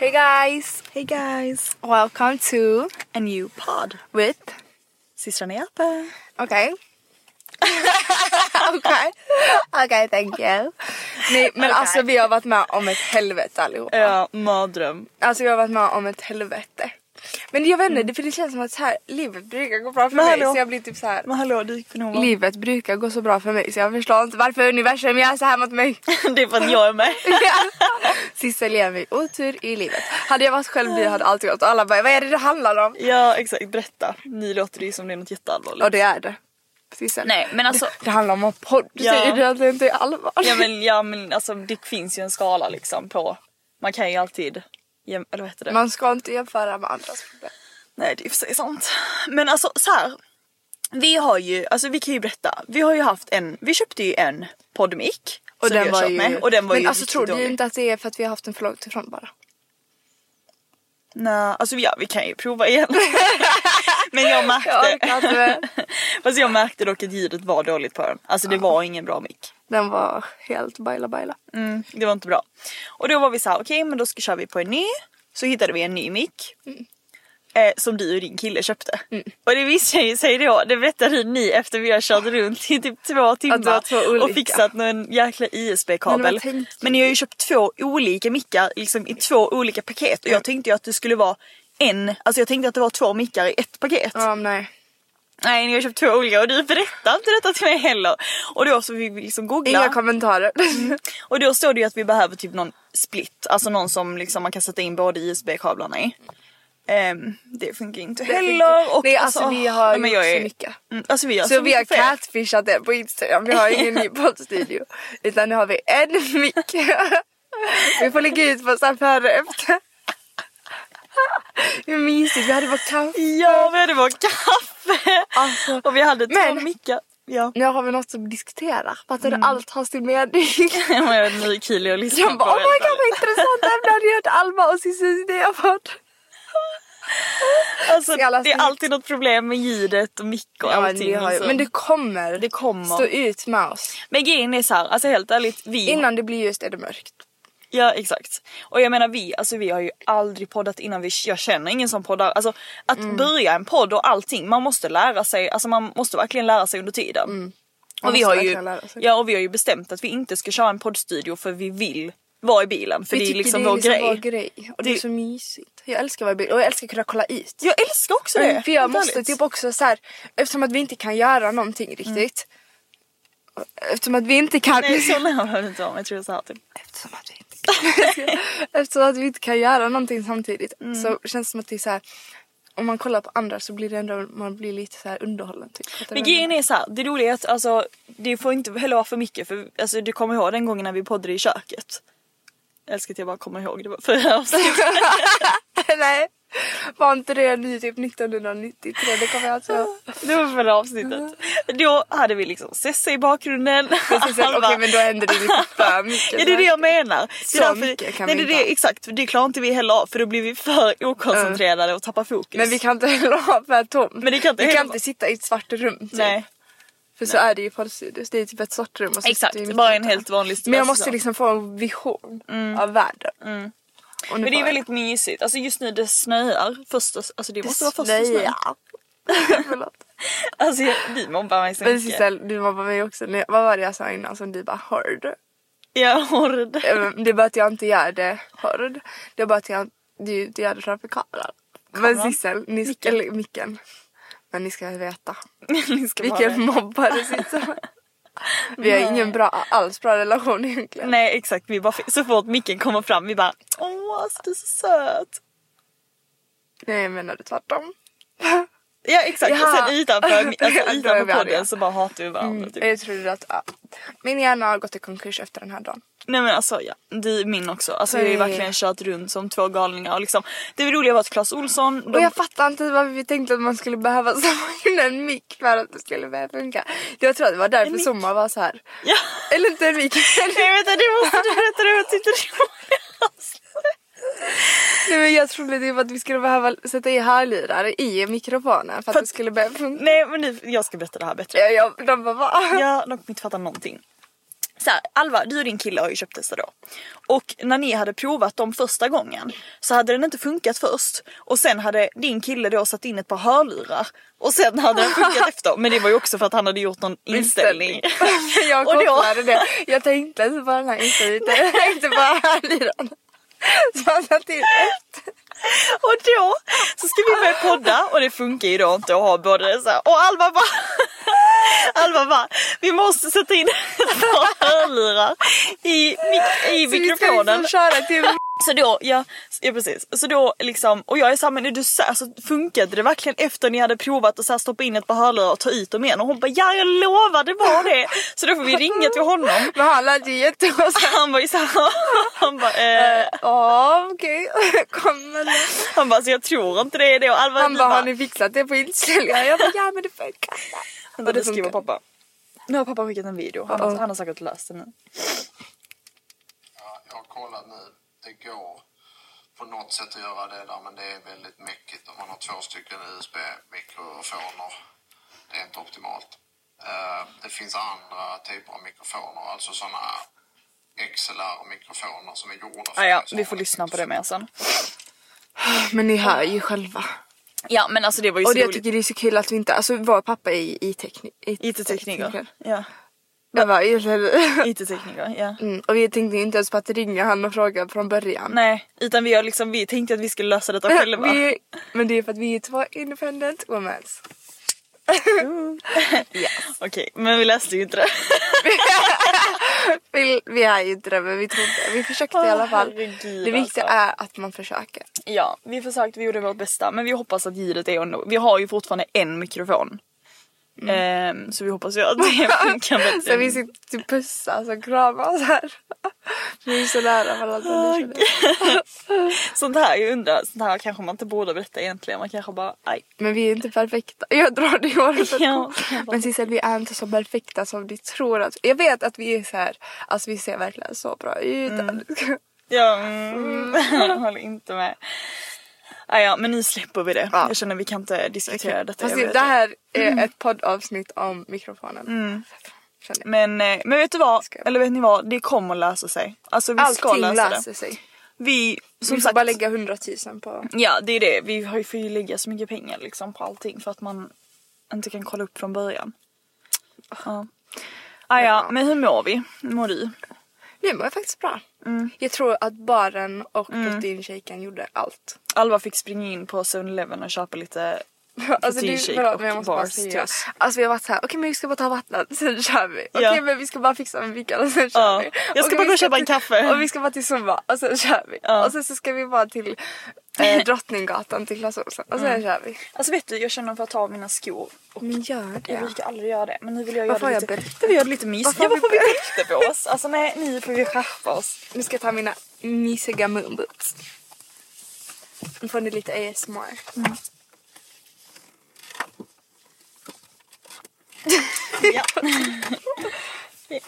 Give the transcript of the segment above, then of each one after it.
Hey guys! Hey guys! Welcome to A new pod with... systrarna Jappe. Okej. okay. okay, thank you. Nej men Okej. alltså vi har varit med om ett helvete allihopa. Ja, mardröm. Alltså vi har varit med om ett helvete. Men jag vet inte, för det känns som att så här, livet brukar gå bra för Men mig hallå. så jag blir typ så här. Men hallå, du gick Nova. Livet brukar gå så bra för mig så jag förstår inte varför universum gör så här mot mig. Det är för att jag är med. Sissel ger mig otur i livet. Hade jag varit själv det hade allt gått och alla bara vad är det det handlar om? ja, exakt. Berätta. Ni låter det ju som det är något jätteallvarligt. Och det är det. Sissel. Nej, men alltså... Det handlar om en podd. Du Ja. säger du att det inte är allvar? Ja men, ja, men alltså det finns ju en skala liksom på... Man kan ju alltid... Eller vad heter det? Man ska inte jämföra med andras problem. Nej det är i och för sig sant. Men alltså så här. Vi har ju, alltså vi kan ju berätta. Vi har ju haft en, vi köpte ju en poddmick. Och den, var ju... och den var Men ju alltså tror du inte att det är för att vi har haft en för långt ifrån bara? Nej, alltså ja vi kan ju prova igen. Men jag märkte, Jag fast jag märkte dock att ljudet var dåligt på den. Alltså det var ingen bra mick. Den var helt baila baila. Mm, det var inte bra. Och då var vi så här, okej men då ska kör vi på en ny. Så hittade vi en ny mick. Mm. Eh, som du och din kille köpte. Och det visade ju sig då, det berättade ni efter vi har kört runt i typ två timmar. två och fixat någon jäkla Men ISB-kabel. tänkte Men ni har ju köpt två olika mickar liksom i två olika paket. Och jag tänkte ju att det skulle vara en, alltså jag tänkte att det var två mickar i ett paket. Ja nej. Nej ni har köpt två olika och du berättade inte detta till mig heller. Och då så vi liksom googla. Inga kommentarer. Och då står det ju att vi behöver typ någon split, alltså någon som liksom man kan sätta in båda ISB-kablarna i. Ehm, det funkar inte heller. Och Nej alltså vi har nej, gjort är- så mycket. Mm, alltså vi har Så vi har catfishat det på Instagram. Vi har ingen ny poddstudio. Utan nu har vi en mick. Vi får lägga ut på så här före och efter. Hur mysigt, vi hade vårt kaffe. Ja vi hade vår kaffe. Alltså, och vi hade två men- mickar. Ja. nu har vi något att diskutera. Fattar du? Allt har sin mening. Jag var ny kille att lyssna Jag bara på. oh my god vad intressant ämne har du hört Alma och Cissis idépodd. alltså, det är alltid något problem med ljudet och mick och Ja, men, allting. har ju, så. men det kommer, Det kommer. stå ut med oss. Men grejen är så här, alltså helt ärligt. Vi Innan det blir ljust är det mörkt. Ja exakt. Och jag menar vi, alltså vi har ju aldrig poddat innan vi, jag känner ingen som poddar. Alltså att Mm. börja en podd och allting, man måste lära sig, alltså man måste verkligen lära sig under tiden. Man Och vi har ju, ja och vi har ju bestämt att vi inte ska köra en poddstudio för vi vill vara i bilen för Vi det är liksom det är vår liksom grej. vår grej. Och det, är Det- så mysigt. Jag älskar att vara i bil och jag älskar att kunna kolla ut. Jag älskar också det. Mm, för jag måste typ också så här, eftersom att vi inte kan göra någonting riktigt. Eftersom att vi inte kan... Nej så nära behöver det inte men jag tror så här typ. Eftersom att vi eftersom att vi inte kan göra någonting samtidigt Mm. så känns det som att det är så här. Om man kollar på andra så blir det ändå, man blir lite så här underhållen. Typ. Men grejen är så här, det roliga är att alltså, det får inte heller vara för mycket för alltså, du kommer ihåg den gången när vi poddade i köket? Älskar att jag bara kommer ihåg det var förra avsnittet. Nej. Var inte det ny typ 1993? Det kommer jag ihåg. Det var förra avsnittet. Då hade vi liksom Sesse i bakgrunden. Precis, Okej bara- men då hände det lite för mycket. Ja det är det jag menar. Det Så är därför, mycket kan nej, vi det inte det. Exakt, det klarar inte vi heller av för då blir vi för okoncentrerade och tappar fokus. Men vi kan inte heller ha för tomt. Men det kan inte vi kan inte sitta i ett svart rum. Typ. Nej, För så är det ju i poddstudios. Det är typ ett svart rum. Och så exakt. vi mitt Bara en det. helt vanlig Men jag måste liksom få en vision av världen. Mm. Men det är jag- väldigt mysigt. Alltså just nu det snöar. Första, alltså det måste vara första snö. Snöja. Förlåt. Alltså jag, du mobbar mig så Men mycket. Sissel, du mobbar mig också. Nej, Vad var det jag sa innan som du bara hörde? Jag hård. Eh, Det är bara att jag inte gör det hörd. Det är bara att jag, du gör det framför kameran. Men? Sissel, ni ska, eller micken. Men ni ska veta. Ni ska Vilken mobbare Sissel. Vi har ingen bra, alls bra relation egentligen. Nej exakt, vi bara, så fort micken kommer fram vi bara Åh alltså, du är så söt. Nej jag menar det tvärtom. Ja exakt, Jaha. och sen utanför, alltså, utanför podden så bara hatar vi varandra. Typ. Jag trodde att ja. min hjärna har gått i konkurs efter den här dagen. Nej men alltså ja, det är min också. Alltså vi har ju verkligen kört runt som två galningar och liksom Det roliga var att Clas Olsson, de, Och jag fattar inte varför vi tänkte att man skulle behöva samla en mick för att det skulle börja funka. Jag tror att det var därför? Zumma var så här. Ja. Eller inte en mick. Nej vänta det måste du berätta, det var tyckte det var Nej men jag trodde typ att vi skulle behöva sätta i hörlurar i mikrofonen för att För- det skulle börja funka. Nej men nu, jag ska berätta det här bättre. Ja, jag, de bara va? Ja, de inte fatta någonting. Så här, Alva, du och din kille har ju köpt dessa då. Och när ni hade provat dem första gången så hade den inte funkat först. Och sen hade din kille då satt in ett par hörlurar. Och sen hade den funkat efter. Men det var ju också för att han hade gjort någon inställning. jag Och då- kopplade det. Jag tänkte inte på den här inställningen. Jag tänkte på hörlurarna. Så han sa till ett. Och då så ska vi börja podda och det funkar ju då inte att ha både så här. Och Alva bara Alva bara, vi måste sätta in ett par hörlurar i, mik- i Så vi ska mikrofonen. liksom köra till Så då, ja, ja precis. Så då liksom, och jag är såhär, men är du så, alltså, funkade det verkligen efter ni hade provat att så här, stoppa in ett par hörlurar och ta ut dem igen? Och hon bara, ja jag lovar det var det. Så då får vi ringa till honom. Men han lät ju här. Han var ju såhär, han bara, eh, Ja okej, kom eller. han bara, så jag tror inte det är det. Och Alva, Han bara, har ni fixat det på inställningar? Jag bara, ja men det funkar. Vänta, det det skriver pappa. Nu har pappa skickat en video. Han, har, han har säkert löst det nu. Ja, jag har kollat nu. Det går på något sätt att göra det där men det är väldigt mäckigt om man har två stycken USB-mikrofoner. Det är inte optimalt. Eh, det finns andra typer av mikrofoner, alltså sådana XLR-mikrofoner som är gjorda för Ah, ja, vi får lyssna på det med sen. Men ni hör ju själva. Ja men alltså det var ju Och så det jag roligt. tycker det är så kul att vi inte, alltså vår pappa är IT-tekniker. IT-tekniker. Ja. Jag bara, eller- IT-tekniker, ja. mm, och vi tänkte inte ens på att ringa han och fråga från början. Nej, utan vi har liksom, vi tänkte att vi skulle lösa detta själva. vi, men det är för att vi är två independent women. Okej, men vi läste ju inte det. Vi, vi är ju inte det men vi trodde, vi försökte i alla fall. herregud, det viktiga alltså. är att man försöker. Ja, vi försökte, vi gjorde vårt bästa. Men vi hoppas att ljudet är ändå, vi har ju fortfarande en mikrofon. Ehm, så vi hoppas ju att det funkar bättre. Så vi sitter typ pussas och kramas här. Vi är så nära varandra jag. Sånt här, jag undrar, sånt här kanske man inte borde berätta egentligen. Man kanske bara, aj. Men vi är inte perfekta. Jag drar det i håret. Ja. Men Sissel vi är inte så perfekta som ni tror att. Jag vet att vi är så här. Alltså vi ser verkligen så bra ut. Ja, mm, jag håller inte med. Ah, ja, men nu släpper vi det. Ja. Jag känner vi kan inte diskutera detta. Fast det, här är ett poddavsnitt om mikrofonen. Jag. Men, eh, men vet du vad? Ska Eller vet ni vad? Det kommer lösa sig. Alltså vi ska Allting lösa löser det. sig. Vi, som vi får sagt. bara lägga hundratusen på. Ja det är det. Vi har ju- får ju lägga så mycket pengar liksom på allting för att man inte kan kolla upp från början. Ja. Ah, ja, men hur mår vi? Hur mår du? Nu mår jag faktiskt bra. Mm. Jag tror att baren och proteinshaken gjorde allt. Alva fick springa in på 7-Eleven och köpa lite Alltså, det, förlåt, och men bara bars till oss. Alltså vi har varit såhär, okej men vi ska bara ta vattnet, sen kör vi. Okej Ja. men vi ska bara fixa med och sen kör Ja. vi. Jag ska Okej, bara gå och köpa en kaffe. Och vi ska bara till Zumba och sen kör vi. Ja. Och sen så ska vi bara till eh, Drottninggatan till Clas Ohlson och sen kör vi. Alltså vet du, jag känner för att ta av mina skor. Och Men gör jag det. brukar aldrig göra det. Men nu vill jag Varför göra det jag lite, jag vill göra det lite mysigt. Varför Ja, varför har vi bälte på oss? Alltså nej, nu får vi skärpa oss. Nu ska jag ta mina mysiga moonboots. Nu får ni lite ASMR. Ja.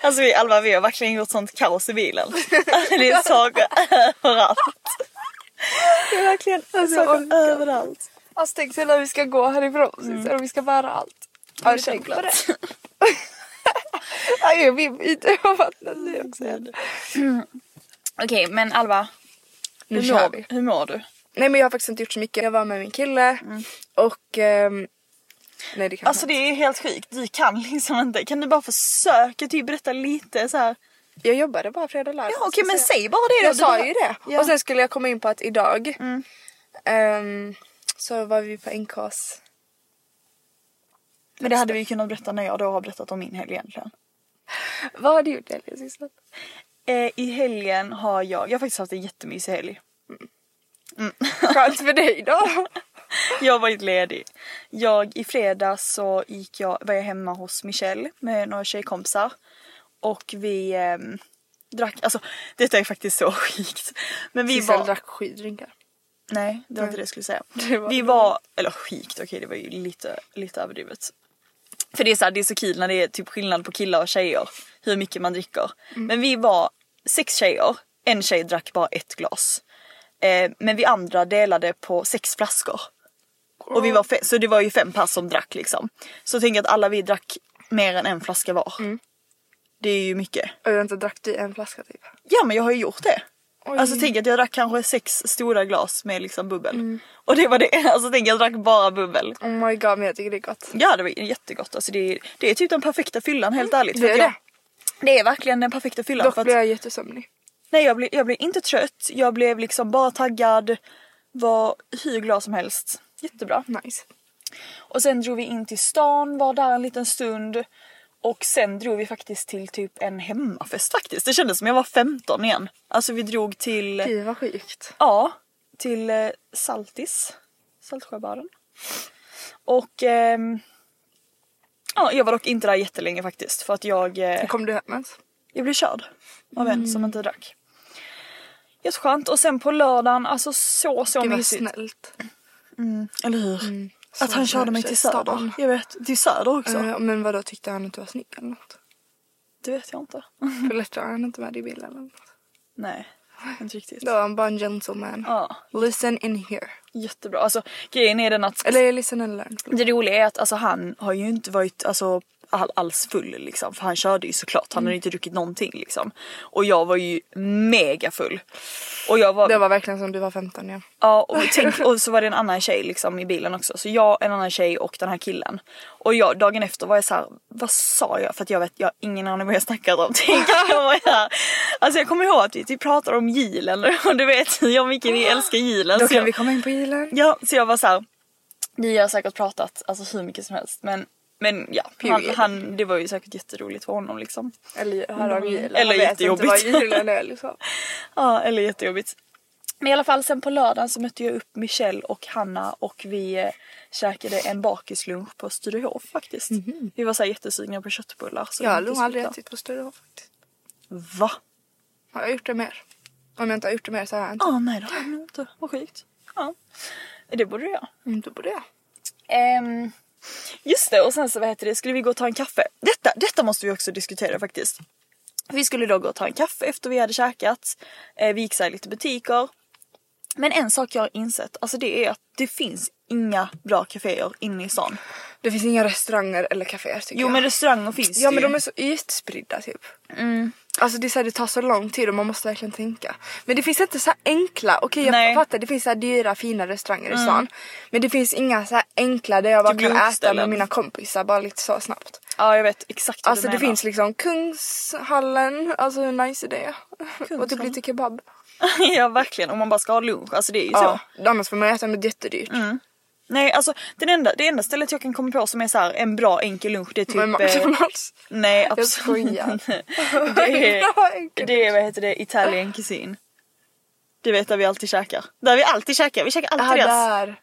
Alltså vi, Alva, vi har verkligen gjort sånt kaos i bilen. Det är saker överallt. Det är verkligen Alltså, orkar. överallt. Alltså tänk sig när vi ska gå härifrån mm. och vi ska bära allt. Har du tänkt på det? Ja, jag vill byta av vattnet nu också. Okej, men Alva. Nu hur, kör mår, vi. hur mår du? Nej men jag har faktiskt inte gjort så mycket. Jag var med min kille och... ehm, nej det kan Alltså det är helt sjukt, du kan liksom inte. Kan du bara försöka typ berätta lite så här. Jag jobbade bara fredag och lördag. Ja okej så men säg- bara det då. Jag sa ju det. Ja. Och sen skulle jag komma in på att idag Mm. ehm, så var vi på NKs. Men det hade vi ju kunnat berätta när jag då har berättat om min helg egentligen. Vad har du gjort Elin sista? Eh, I helgen har jag, jag har faktiskt haft en jättemysig helg. Skönt för dig då. Jag har varit ledig. Jag, I fredags så gick jag, var jag hemma hos Michelle med några tjejkompisar. Och vi ehm, drack, alltså detta är faktiskt så sjukt. Men vi Sissel var... drack sju drinkar. Nej, det var inte det jag skulle säga. Var- vi var, eller skikt, okej det var ju lite, lite överdrivet. För det är så här, det är så kul när det är typ skillnad på killar och tjejer. Hur mycket man dricker. Mm. Men vi var sex tjejer. En tjej drack bara ett glas. Eh, men vi andra delade på sex flaskor. Och vi var fe- så det var ju fem pass som drack liksom. Så tänk att alla vi drack mer än en flaska var. Mm. Det är ju mycket. Och vänta, drack du en flaska typ? Ja men jag har ju gjort det. Oj. Alltså tänk att jag drack kanske sex stora glas med liksom bubbel. Mm. Och det var det. Alltså tänk jag drack bara bubbel. Oh my god men jag tycker det är gott. Ja det var jättegott. Alltså det, är, det är typ den perfekta fyllan helt ärligt. Mm. Det är jag, det är verkligen den perfekta fyllan. Dock för att, jag jättesömnig. Nej jag blev, jag blev inte trött. Jag blev liksom bara taggad. Var hur glad som helst. Jättebra. Nice. Och sen drog vi in till stan, var där en liten stund. Och sen drog vi faktiskt till typ en hemmafest faktiskt. Det kändes som jag var 15 igen. Alltså vi drog till... Fy vad sjukt. Ja, till eh, Saltis. Saltsjöbaden. Och ehm, ja, jag var dock inte där jättelänge faktiskt för att jag, eh, Kom du hem ens? jag blev körd av en Mm. som inte drack. Jätteskönt och sen på lördagen, alltså så så Gud mysigt. snällt. Eller hur? Att Så han körde mig till. Söder. Jag vet, till Söder också. Eh, men vadå tyckte han att du var snygg eller något? Det vet jag inte. För lätt var han inte med i bilden eller något. Nej, inte riktigt. Då var han bara en gentleman. Ja, Listen in here. jättebra. Alltså grejen är den att Eller listen and learn. Det roliga är att alltså, han har ju inte varit alltså, all, alls full liksom. För han körde ju såklart. Han hade inte druckit någonting liksom. Och jag var ju mega full. Och jag var... Det var verkligen som du var 15 igen. Ja och, tänk, och så var det en annan tjej liksom i bilen också. Så jag, en annan tjej och den här killen. Och jag, dagen efter var jag så här, vad sa jag? För att jag vet, jag har ingen aning vad jag snackade om. Tänk, jag var här, alltså jag kommer ihåg att vi typ pratade om gilen och du vet hur mycket vi älskar gilen. Då Så kan jag, vi komma in på gilen. Ja, så jag var så här. Vi har säkert pratat alltså hur mycket som helst men men ja, han, han, det var ju säkert jätteroligt för honom liksom. Eller här har vi. Eller Han vet inte jättejobbigt. vad gilen är liksom. Ja, eller jättejobbigt. Men i alla fall sen på lördagen så mötte jag upp Michelle och Hanna och vi eh, käkade en bakislunch på Sturehof faktiskt. Vi var så här jättesugna på köttbullar. Så. Jag har nog inte aldrig ätit på Sturehof faktiskt. Va? Har jag gjort det mer? Om jag inte har gjort det mer så har jag inte. Ja, nej det har jag nog inte. Vad sjukt. Ja. Det borde jag. Mm, då borde jag. Ehm, just det och sen så vad heter det, skulle vi gå och ta en kaffe. Detta, detta måste vi också diskutera faktiskt. Vi skulle då gå och ta en kaffe efter vi hade käkat. Eh, vi gick så lite butiker. Men en sak jag har insett, alltså det är att det finns inga bra kaféer inne i stan. Det finns inga restauranger eller kaféer tycker Jo jag. men restauranger finns Ja det men ju. de är så utspridda typ. Mm. Alltså det, är så här, det tar så lång tid och man måste verkligen tänka. Men det finns inte så enkla, okej jag Nej. Mm. fattar det finns så dyra fina restauranger i stan. Men det finns inga så enkla där jag bara Typ kan äta med mina kompisar bara lite så snabbt. Ja jag vet exakt vad Alltså du det menar. finns liksom Kungshallen, alltså hur nice är det? Och typ lite kebab. ja verkligen om man bara ska ha lunch, alltså det är ju Ja, så. annars får man äta något jättedyrt. Nej alltså den enda, det enda stället jag kan komma på som är så här en bra enkel lunch det är typ... Men eh, McDonalds. nej Jag absolut inte. det är, det är vad heter det, Italian cuisine. Du vet där vi alltid käkar. Där vi alltid käkar, vi käkar alltid det. där.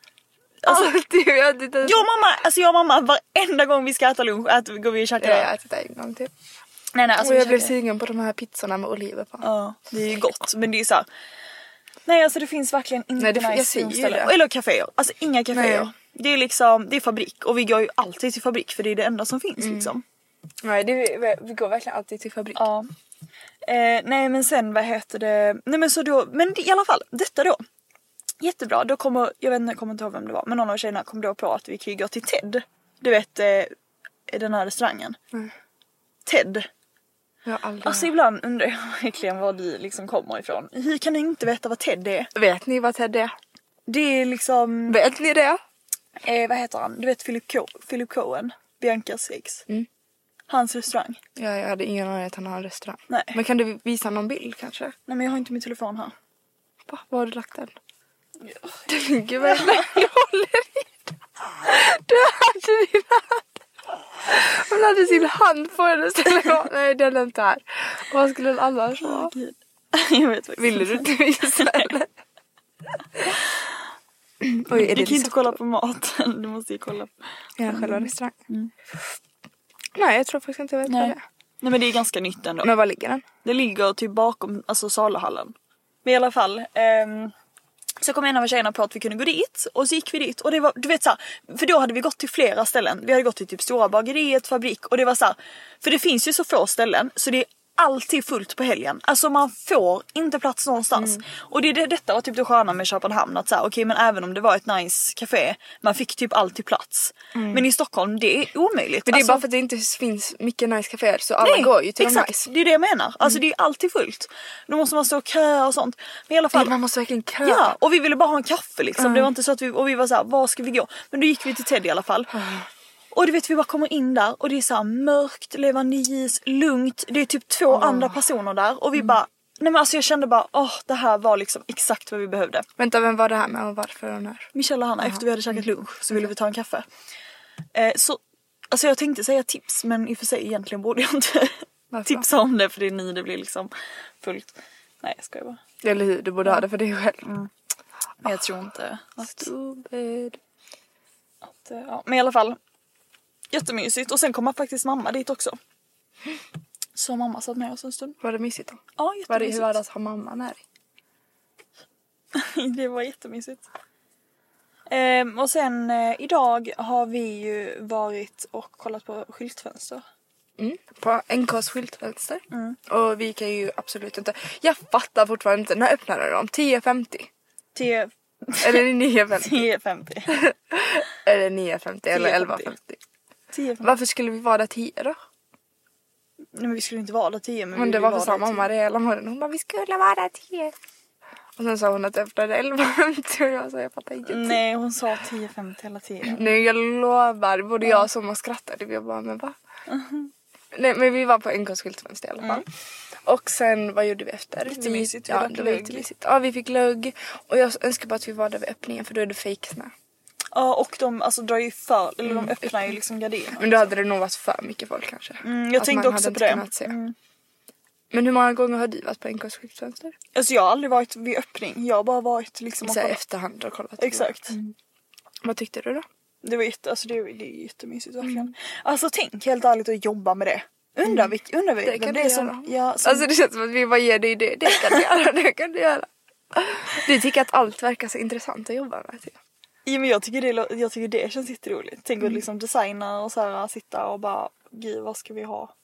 Alltid. Jag och mamma, alltså jag och mamma varenda gång vi ska äta lunch äter, går vi och käkar Ja, där. jag har ätit det en gång till. Nej nej alltså och jag blev sugen på de här pizzorna med oliver på. Ja, det är ju gott men det är så här. Nej alltså det finns verkligen inte Nej, det- jag nice det. Eller kaféer. Alltså inga kaféer. Det är liksom, det är fabrik och vi går ju alltid till fabrik för det är det enda som finns Mm. liksom. Nej, det, vi går verkligen alltid till fabrik. Ja. Eh, nej men sen vad heter det, nej men så då, men i alla fall detta då. Jättebra, då kommer, jag vet inte, jag kommer inte ihåg vem det var, men någon av tjejerna kom då på att vi kan ju gå till Ted. Du vet eh, den här restaurangen. Mm. Ted. Jag aldrig Alltså ibland undrar jag verkligen var du liksom kommer ifrån. Hur kan ni inte veta vad Ted är? Vet ni vad Ted är? Det är liksom, Vet ni det? eh, vad heter han? Du vet Philip, Co- Philip Cohen, Biancas ex. Mm. Hans restaurang. Ja, jag hade ingen aning att han har en restaurang. Nej. Men kan du visa någon bild kanske? Nej men jag har inte min telefon här. Va? Var har du lagt den? Den ligger väl där du håller i den. Du hade din hand. Hon hade sin hand på hennes telefon. Nej den är inte här. Vad skulle den annars vara? Jag vet faktiskt Ville du inte visa eller? Oj, är Du det kan inte kolla på maten, du måste ju kolla. På... Ja, själva restaurangen. Nej, jag tror faktiskt inte jag vet vad det Nej. är. Nej men det är ganska nytt ändå. Men var ligger den? Det ligger typ bakom alltså saluhallen. Men i alla fall. ehm, så kom en av tjejerna på att vi kunde gå dit och så gick vi dit och det var du vet så här, för då hade vi gått till flera ställen. Vi hade gått till typ Stora bageriet, fabrik och det var så här, för det finns ju så få ställen så det är alltid fullt på helgen. Alltså man får inte plats någonstans. Mm. Och det, det, detta var typ det sköna med Köpenhamn att så här, okej men även om det var ett nice café man fick typ alltid plats. Men i Stockholm det är omöjligt. Men det är Alltså- bara för att det inte finns mycket nice kaféer så alla går ju till exakt, de nice. det är det jag menar. Alltså det är alltid fullt. Då måste man stå och köa och sånt. Men i alla fall. Man måste verkligen köa. Ja, och vi ville bara ha en kaffe liksom. Det var inte så att vi, och vi var såhär, var ska vi gå? Men då gick vi till Ted i alla fall. Och du vet vi bara kommer in där och det är så här mörkt, ljus, lugnt. Det är typ två andra personer där och vi bara Nej men alltså jag kände bara, åh det här var liksom exakt vad vi behövde. Vänta, vem var det här med och varför hon här? Michelle och Hanna, efter vi hade käkat lunch så ville vi ta en kaffe. Eh, så, alltså jag tänkte säga tips men i och för sig egentligen borde jag inte tipsa om det för det är ni det blir liksom fullt. Nej jag skojar bara. Eller hur, du borde ha det för dig själv. Men jag tror inte att, Stupid. att eh, ja. Men i alla fall. Jättemysigt och sen kom faktiskt mamma dit också. Så mamma satt med oss en stund. Var det mysigt då? Ja Var det, jättemysigt. hur var det att ha mamman här? det var jättemysigt. Ehm, och sen eh, idag har vi ju varit och kollat på skyltfönster. Mm. På NKs skyltfönster. Och vi kan ju absolut inte... Jag fattar fortfarande inte. När öppnade de? 10.50? 10, Eller 9.50? 10.50. eller 9.50 eller 10.50. 11.50? 10.50. Varför skulle vi vara där 10 då? Nej men vi skulle inte vara där 10 men, Men vi det var för vara sa där mamma det hela morgonen. Hon bara vi skulle vara där 10. Och sen sa hon att det öppnade 11.50 och jag sa jag fattar ingenting. Nej hon sa 10.50 hela tiden. Nej jag lovar, både jag och Somma skrattade. Vi bara men va? Nej men vi var på NKs skyltfönster i alla fall. Och sen vad gjorde vi efter? Jättemysigt, Vi, vi ja, det var glögg. jättemysigt. Ja vi fick glögg. Och jag önskar bara att vi var där vid öppningen för då är det fejksnö. Ja och de alltså drar ju för, eller de öppnar ju liksom gardiner. Men då hade det nog varit för mycket folk kanske. Mm, jag Att tänkte man också hade på inte det. kunnat se. Mm. Men hur många gånger har du varit på NKs skyltfönster? Alltså jag har aldrig varit vid öppning, jag har bara varit liksom och Så här kollat. efterhand och kollat. Exakt. Vad tyckte du då? Det var jätte, alltså det, det är jättemysigt verkligen. Mm. Alltså tänk helt ärligt att jobba med det. Undrar vilk, undrar Det vem kan det du är som, göra. ja, som Alltså det känns som att vi bara ger dig det. Det kan du göra, det kan du göra. Du tycker att allt verkar så intressant att jobba med. Typ. Ja, men jag, tycker det, jag tycker det känns jätteroligt. Tänk Mm. att liksom designa och så här, sitta och bara gud vad ska vi ha?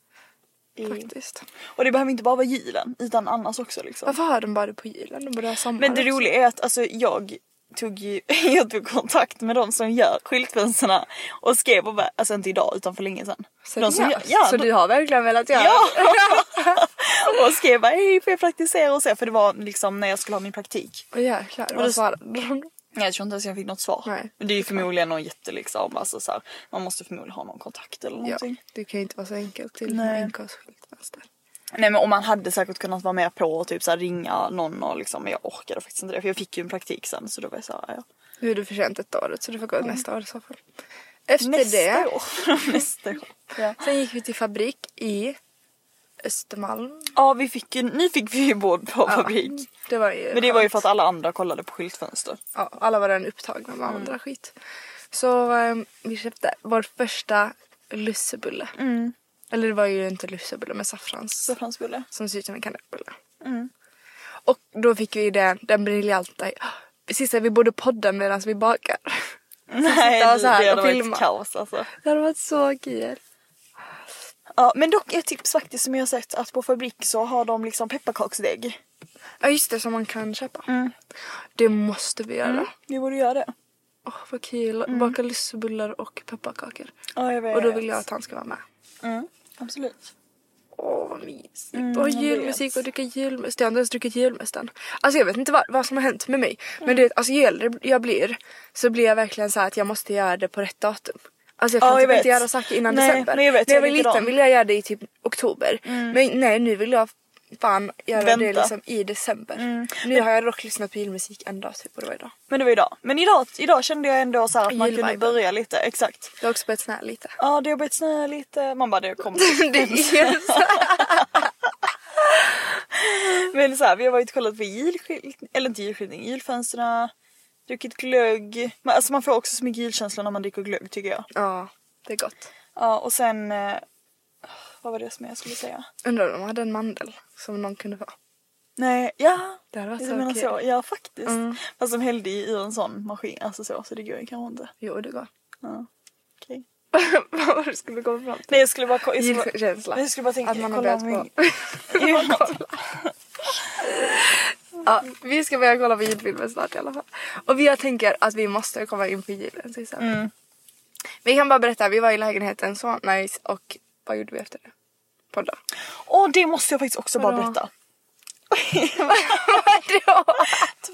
I... Faktiskt. Och det behöver inte bara vara julen utan annars också liksom. Varför har de bara på julen? De borde ha sommar Men det också. roliga är att alltså, jag tog ju jag tog kontakt med de som gör skyltfönsterna och skrev och bara, alltså inte idag utan för länge sedan. De som gör, Seriöst? ja, så de- du har verkligen velat göra Ja! det? och skrev bara hej får jag praktisera och så för det var liksom när jag skulle ha min praktik. Åh jäklar, Och vad det- svarade de? Jag tror inte ens jag fick något svar. Nej. Men det är ju förmodligen någon jätte liksom, alltså så här, man måste förmodligen ha någon kontakt eller Ja, någonting. det kan ju inte vara så enkelt till Nej. NKs skyltfönster. Nej men om man hade säkert kunnat vara med på och typ så här, ringa någon och liksom, men jag orkade faktiskt inte det för jag fick ju en praktik sen så då var jag så här, ja. Nu har du förtjänt ett året så du får gå nästa år i så fall. Efter Nästa det, år. Nästa år. Ja. sen gick vi till fabrik i Östermalm. Ja vi fick ju, nu fick vi ju på fabrik. Det var ju Men det var ju skönt. för att alla andra kollade på skyltfönster. ja, alla var redan upptagna med andra skit. Så eh, vi köpte vår första lussebulle. Eller det var ju inte lussebulle med saffrans. Saffransbulle. Som ser ut som en kanelbulle. Och då fick vi den, den briljanta... Sista vi borde podda medan vi bakar. Nej så det hade varit kaos alltså. Det hade varit så kul. Ja, men dock ett tips faktiskt som jag har sett att på fabrik så har de liksom pepparkaksdeg. Ja just det, som man kan köpa. Det måste vi göra. Vi borde göra det. Åh vad kul. Baka lussebullar och pepparkakor. Ja jag vet. Och då vill jag att han ska vara med. Mm, absolut. Åh vad mysigt. Mm, och julmusik och dricka julmust. Jag har inte ens druckit julmusten. Alltså jag vet inte vad, vad som har hänt med mig. Men det, alltså ju äldre jag blir så blir jag verkligen så här att jag måste göra det på rätt datum. Alltså jag kan Ja, jag typ inte göra saker innan Nej, december. men jag vet, När jag var liten ville jag göra det i typ oktober. Men nej nu vill jag fan göra det Vänta. liksom i december. Nu har jag dock lyssnat på julmusik en dag typ och det var idag. Men det var idag. Men idag, idag kände jag ändå så att man kunde börja lite. Exakt. Det har också börjat snöa lite. Ja det har börjat snöa lite. Man bara det kommer. det är. Men så här, vi har varit och kollat på julskyltning, eller inte julskyltning, julfönstren. Druckit glögg. Men alltså man får också så mycket julkänsla när man dricker glögg tycker jag. Ja, det är gott. Ja och sen, eh, vad var det som jag skulle säga? Undrar om de hade en mandel som någon kunde få. Nej, ja. Det hade varit Du så menar kul. så? Ja faktiskt. Mm. Fast de hällde i ur en sån maskin, alltså så, så det går ju kanske inte. Jo, det går. Ja. Okej. Vad var det skulle komma fram till? Nej jag skulle bara, ko- jag skulle bara, Julkänsla. jag skulle bara tänka, Att man har kolla börjat om på. Ja, vi ska börja kolla på julfilmer snart i alla fall. Och vi jag tänker att vi måste komma in på julen till exempel. Mm. Vi kan bara berätta, vi var i lägenheten så nice och vad gjorde vi efter det? Podda. Åh det måste jag faktiskt också bara Vadå? berätta. Vadå?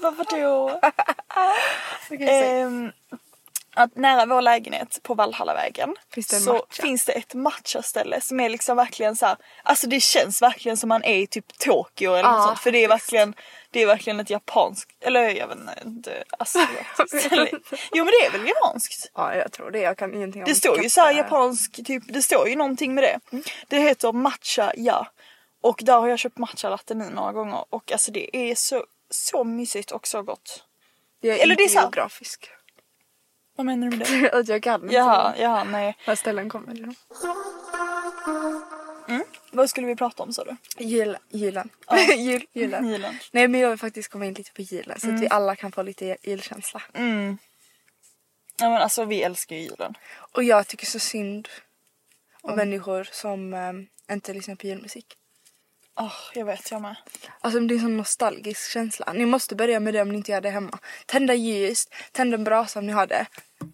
Varför då? Okej, säg. Ehm, att nära vår lägenhet på Valhallavägen Finns det så matcha? finns det ett matchaställe som är liksom verkligen så här, alltså det känns verkligen som man är i typ Tokyo eller Ja, något sånt för det är verkligen det är verkligen ett japanskt, eller jag vet inte, asiatiskt eller, Jo men det är väl japanskt? Ja, jag tror det. Jag kan ingenting om Det står ju så här japansk, typ, det står ju någonting med det. Mm. Det heter matcha ja. Och där har jag köpt matcha latte nu några gånger och alltså det är så, så mysigt och så gott. Jag är eller inte det är så geografisk. Vad menar du med det? att jag kan Jaha, jaha, nej. vad ställen kommer ifrån. Vad skulle vi prata om sa du? Jul, julen. Jul, julen. Julen. Nej men jag vill faktiskt komma in lite på julen så Mm. att vi alla kan få lite julkänsla. Ja men alltså vi älskar ju julen. Och jag tycker så synd om människor som um, inte lyssnar på julmusik. Åh, jag vet jag med. Alltså det är en sån nostalgisk känsla. Ni måste börja med det om ni inte gör det hemma. Tända ljus, tänd en brasa om ni har det.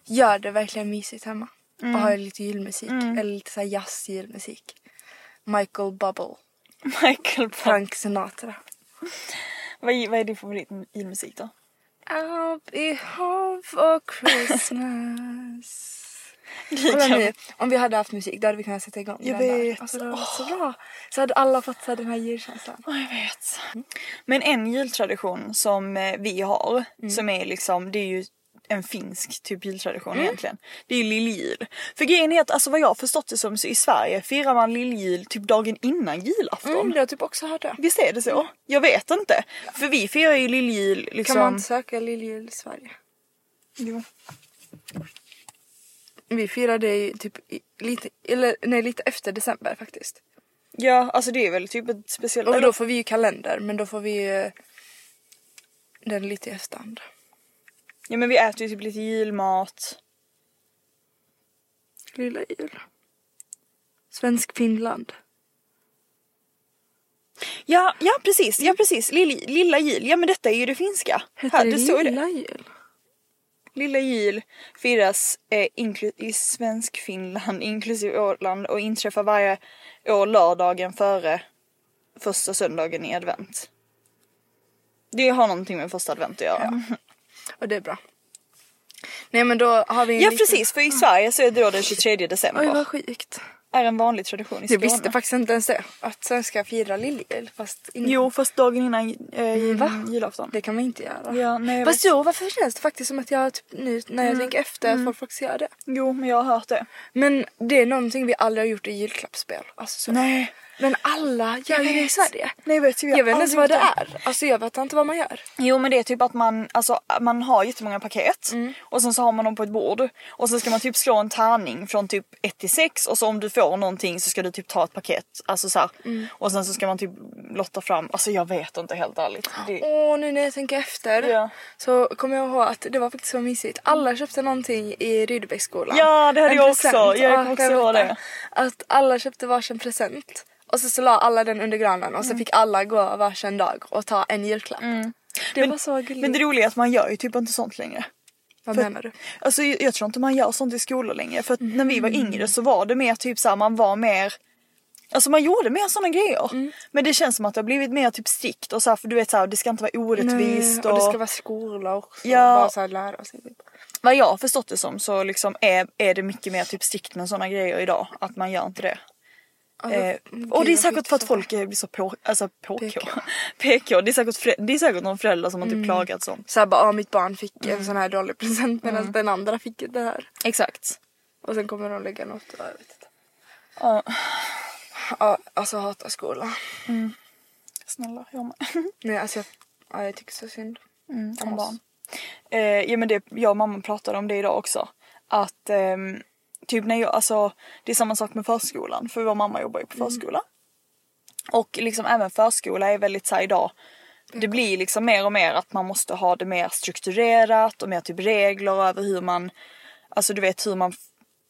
Gör det verkligen mysigt hemma. Och ha lite julmusik. Eller lite såhär jazz-julmusik. Michael Bubble. Michael Frank. Frank Sinatra. Vad, är- vad är din favorit julmusik då? I'll be home for Christmas. Kolla nu, om vi hade haft musik då hade vi kunnat sätta igång Jag den vet. Där. Alltså, det hade varit så bra. Så hade alla fått så den här julkänslan. Ja, jag vet. Men en jultradition som eh, vi har, som är liksom, det är ju en finsk typ jultradition egentligen. Det är ju lilljul. För grejen är att alltså vad jag har förstått det som så i Sverige firar man lilljul typ dagen innan julafton. Mm, jag har typ också hört det. Visst är det så? Jag vet inte. För vi firar ju lilljul liksom... Kan man inte söka Lilljul i Sverige? Jo. Vi firar det ju typ i, lite, eller nej lite efter december faktiskt. Ja, alltså det är väl typ ett speciellt... Och då får vi ju kalender men då får vi eh, den lite i efterhand. Ja men vi äter ju typ lite julmat. Lilla jul. Svensk Finland. Ja, ja precis, ja precis. Lilla, lilla jul, ja men detta är ju det finska. Heter det det. lilla jul? Lilla jul firas eh, i svensk Finland inklusive Åland och inträffar varje år lördagen före första söndagen i advent. Det har någonting med första advent att göra. Ja, Och det är bra. Nej men då har vi en liten- precis, för i Sverige så är det då den 23 december. Oj vad sjukt. Är en vanlig tradition i Jag Skåne. visste faktiskt inte ens det. Att svenskar firar lilljul fast innan. Jo, fast dagen innan eh, Va? julafton. Det kan man inte göra. Ja, nej, jag Fast vet. jo, varför känns det faktiskt som att jag typ, nu när jag tänker efter att folk faktiskt gör det. Jo, men jag har hört det. Men det är någonting vi aldrig har gjort i julklappsspel. Alltså så. Nej. Men alla gör ju det i Sverige. Nej jag vet, typ, Jag vet inte ens vad det är. Alltså jag vet inte vad man gör. Jo men det är typ att man, alltså, man har jättemånga paket Mm. och sen så har man dem på ett bord och så ska man typ slå en tärning från typ 1 till 6 och så om du får någonting så ska du typ ta ett paket. Alltså så. Mm. Och sen så ska man typ lotta fram, alltså jag vet inte helt ärligt. Det, Åh nu när jag tänker efter Ja. så kommer jag ihåg att det var faktiskt så mysigt. Alla köpte någonting i Rydebäcksskolan. Ja, det hade En jag också. Jag Ja, kommer också ihåg det. Att alla köpte varsin present. Och så, så la alla den under granen och så fick alla gå varsin dag och ta en julklapp. Det Mm. Men- var så gulligt. men det roliga är att man gör ju typ inte sånt längre. vad för- menar du? Alltså jag, jag tror inte man gör sånt i skolor längre för att när vi var Mm. yngre så var det mer typ såhär man var mer Alltså man gjorde mer såna grejer. Mm. Men det känns som att det har blivit mer typ strikt och så här, för du vet såhär det ska inte vara orättvist Nej, och det ska vara skola också. Ja. Bara så här lära sig. Typ. Vad jag har förstått det som så liksom är, är det mycket mer typ strikt med såna grejer idag. Att man gör inte det. Eh, gud, och det är säkert för att folk är- blir så på, alltså PK. PK. Det är säkert, frä- det är säkert någon förälder som har Mm. typ klagat sånt. Så här bara, mitt barn fick Mm. en sån här dålig present medan den andra fick det här. Exakt. Och sen kommer de lägga något, ja, jag vet inte. Ja, Ja, alltså hatar skolan. snälla jag med. Nej alltså jag, ja, jag tycker så synd. Mm, Om barn. Eh, ja men det, jag och mamma pratade om det idag också. Att ehm, typ när jag, alltså det är samma sak med förskolan för vår mamma jobbar ju på förskola. Och liksom även förskola är väldigt såhär idag det blir liksom mer och mer att man måste ha det mer strukturerat och mer typ regler över hur man, alltså du vet hur man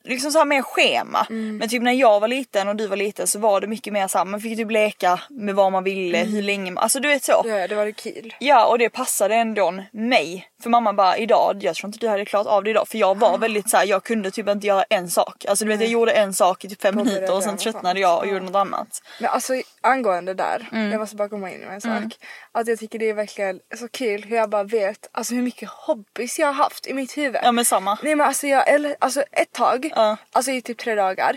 Liksom så här mer schema. Men typ när jag var liten och du var liten så var det mycket mer så här, man fick typ leka med vad man ville, hur länge man, alltså du vet så. Ja, det var det kul. Ja och det passade ändå mig. För mamma bara idag, jag tror inte du hade klarat av det idag. För jag var väldigt så här, jag kunde typ inte göra en sak. Alltså du vet jag gjorde en sak i typ fem minuter och sen tröttnade jag och gjorde något annat. Men alltså angående där, Mm. jag måste bara komma in med en sak. Att jag tycker det är verkligen så kul hur jag bara vet alltså hur mycket hobbys jag har haft i mitt huvud. Ja men samma. Nej men alltså jag, eller, alltså ett tag, Ja. alltså i typ tre dagar.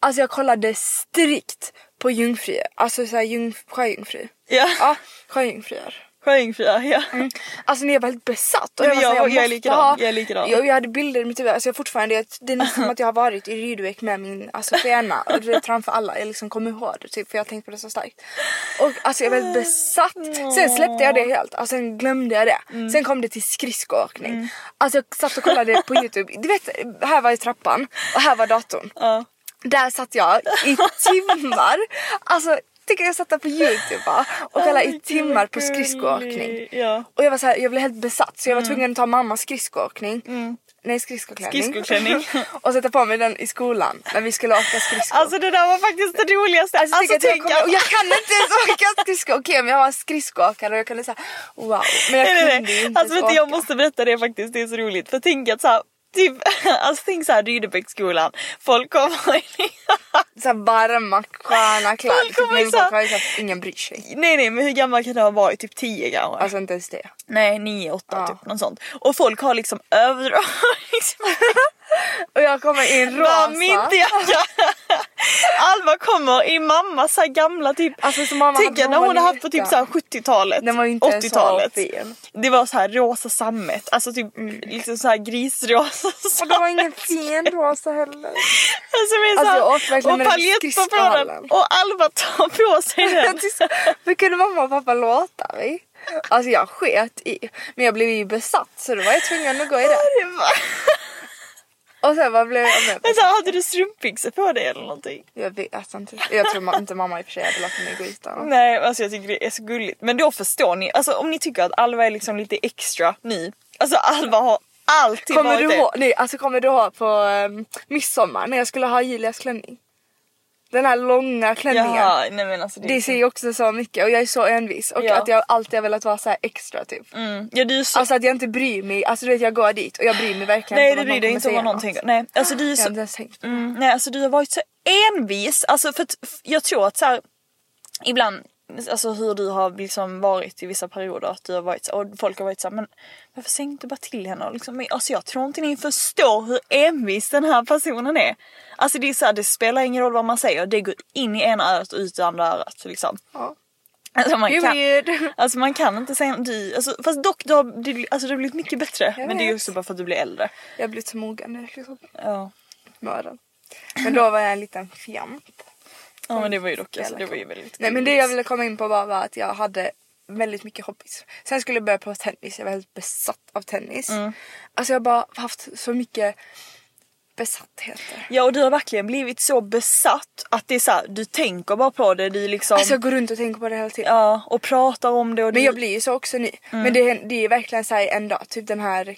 Alltså jag kollade strikt på jungfru, alltså såhär jung, sjöjungfru. Ja, Ja, sjöjungfrur. Sjöjungfrur ja. Alltså ni är väldigt besatt. Och Nej, men var så här, jag- jag är likadan, ha- jag är likadan. Jag, jag hade bilder i mitt huvud, alltså jag fortfarande, det är nästan som att jag har varit i Rydbeck med min alltså, fena och du vet framför alla. Jag liksom kommer ihåg det typ för jag har tänkt på det så starkt. Och alltså jag var väldigt besatt. Sen släppte jag det helt, alltså sen glömde jag det. Mm. Sen kom det till skridskoåkning. Alltså jag satt och kollade på youtube, du vet här var ju trappan och här var datorn. ja. Där satt jag i timmar. Alltså tycker jag satt där på youtube bara, och kollade i timmar på skridskoåkning. Ja. Och jag var så här, jag blev helt besatt så jag var tvungen att ta mammas skridskoåkning. Mm. Nej skridskoklänning. Skridskoklänning. och sätta på mig den i skolan när vi skulle åka skridskor. Alltså det där var faktiskt det roligaste. Alltså, Alltså, tänk att jag, kommer, jag kan inte ens åka skridskor. Okej men jag var skridskoåkare och jag kunde säga wow. Men jag Nej, nej, kunde ju nej. inte Alltså vet jag måste berätta det faktiskt, det är så roligt. För tänk att så här, typ, alltså tänk såhär Rydebäcksskolan, folk kommer in. Så här varma sköna kläder. Kommer men ju så här, ingen bryr sig. Nej nej men hur gammal kan du ha varit? Typ 10 kanske? Alltså inte ens det. Nej 9, 8 Ja. typ något sånt. Och folk har liksom överdrag. liksom. Och jag kommer i en rosa. Bara vinterjacka. Alva kommer i mammas så gamla typ. Alltså, som mamma Tänk när hon har haft på typ liten. så här 70-talet. Den var ju inte ens så 80-talet. fin. Det var så här rosa sammet. Alltså typ liksom så här grisrosa. Och det var ingen fin rosa heller. Alltså, Alltså, så här- jag och paljetter på den. Och Alva tar på sig den. Så- Men kunde mamma och pappa låta mig? Alltså jag sket i. Men jag blev ju besatt så då var jag tvungen att gå i det. Och sen vad blev jag med Men på? så här, hade du strumpbyxor på dig eller någonting? Jag vet inte. Jag tror ma- inte mamma i och för sig hade låtit mig gå utan. Nej alltså jag tycker det är så gulligt. Men då förstår ni, alltså om ni tycker att Alva är liksom lite extra ny. Alltså Alva har alltid Kommer varit du det. ihåg, nej, alltså kommer du ihåg på um, midsommar när jag skulle ha Julias klänning? Den här långa klänningen. Jaha, nej men alltså det, Det säger också så mycket och jag är så envis och Ja. att jag alltid har velat vara så här extra typ. mm. Ja du är så... Alltså att jag inte bryr mig, alltså du vet jag går dit och jag bryr mig verkligen nej inte det bryr dig inte om vad någon tänker. Nej alltså du är Jag har så... ens tänkt. Mm, nej alltså du har varit så envis. Alltså för att jag tror att så här, ibland, alltså hur du har liksom varit i vissa perioder att du har varit och folk har varit så här, men varför säger inte bara till henne? Och Liksom, men, alltså jag tror inte ni förstår hur envis den här personen är. Alltså det är så här, det spelar ingen roll vad man säger, det går in i ena örat och ut i andra örat liksom. Ja. Alltså man kan, alltså man kan inte säga du, alltså, fast dock du har, du, alltså du har blivit mycket bättre. Jag men det är vet. också bara för att du blir äldre. Jag har blivit så mogen nu liksom. Ja. Med åren. Men då var jag en liten fjant. Ja men det var ju dock, alltså, det var ju väldigt Nej men det jag ville komma in på var, var att jag hade väldigt mycket hobbys. Sen skulle jag börja på tennis, jag var helt besatt av tennis. Mm. Alltså jag har bara haft så mycket besattheter. Ja och du har verkligen blivit så besatt att det är så här, du tänker bara på det, du liksom... Alltså jag går runt och tänker på det hela tiden. Ja och pratar om det och Men du... jag blir ju så också nu. Mm. Men det, det är verkligen såhär en dag, typ den här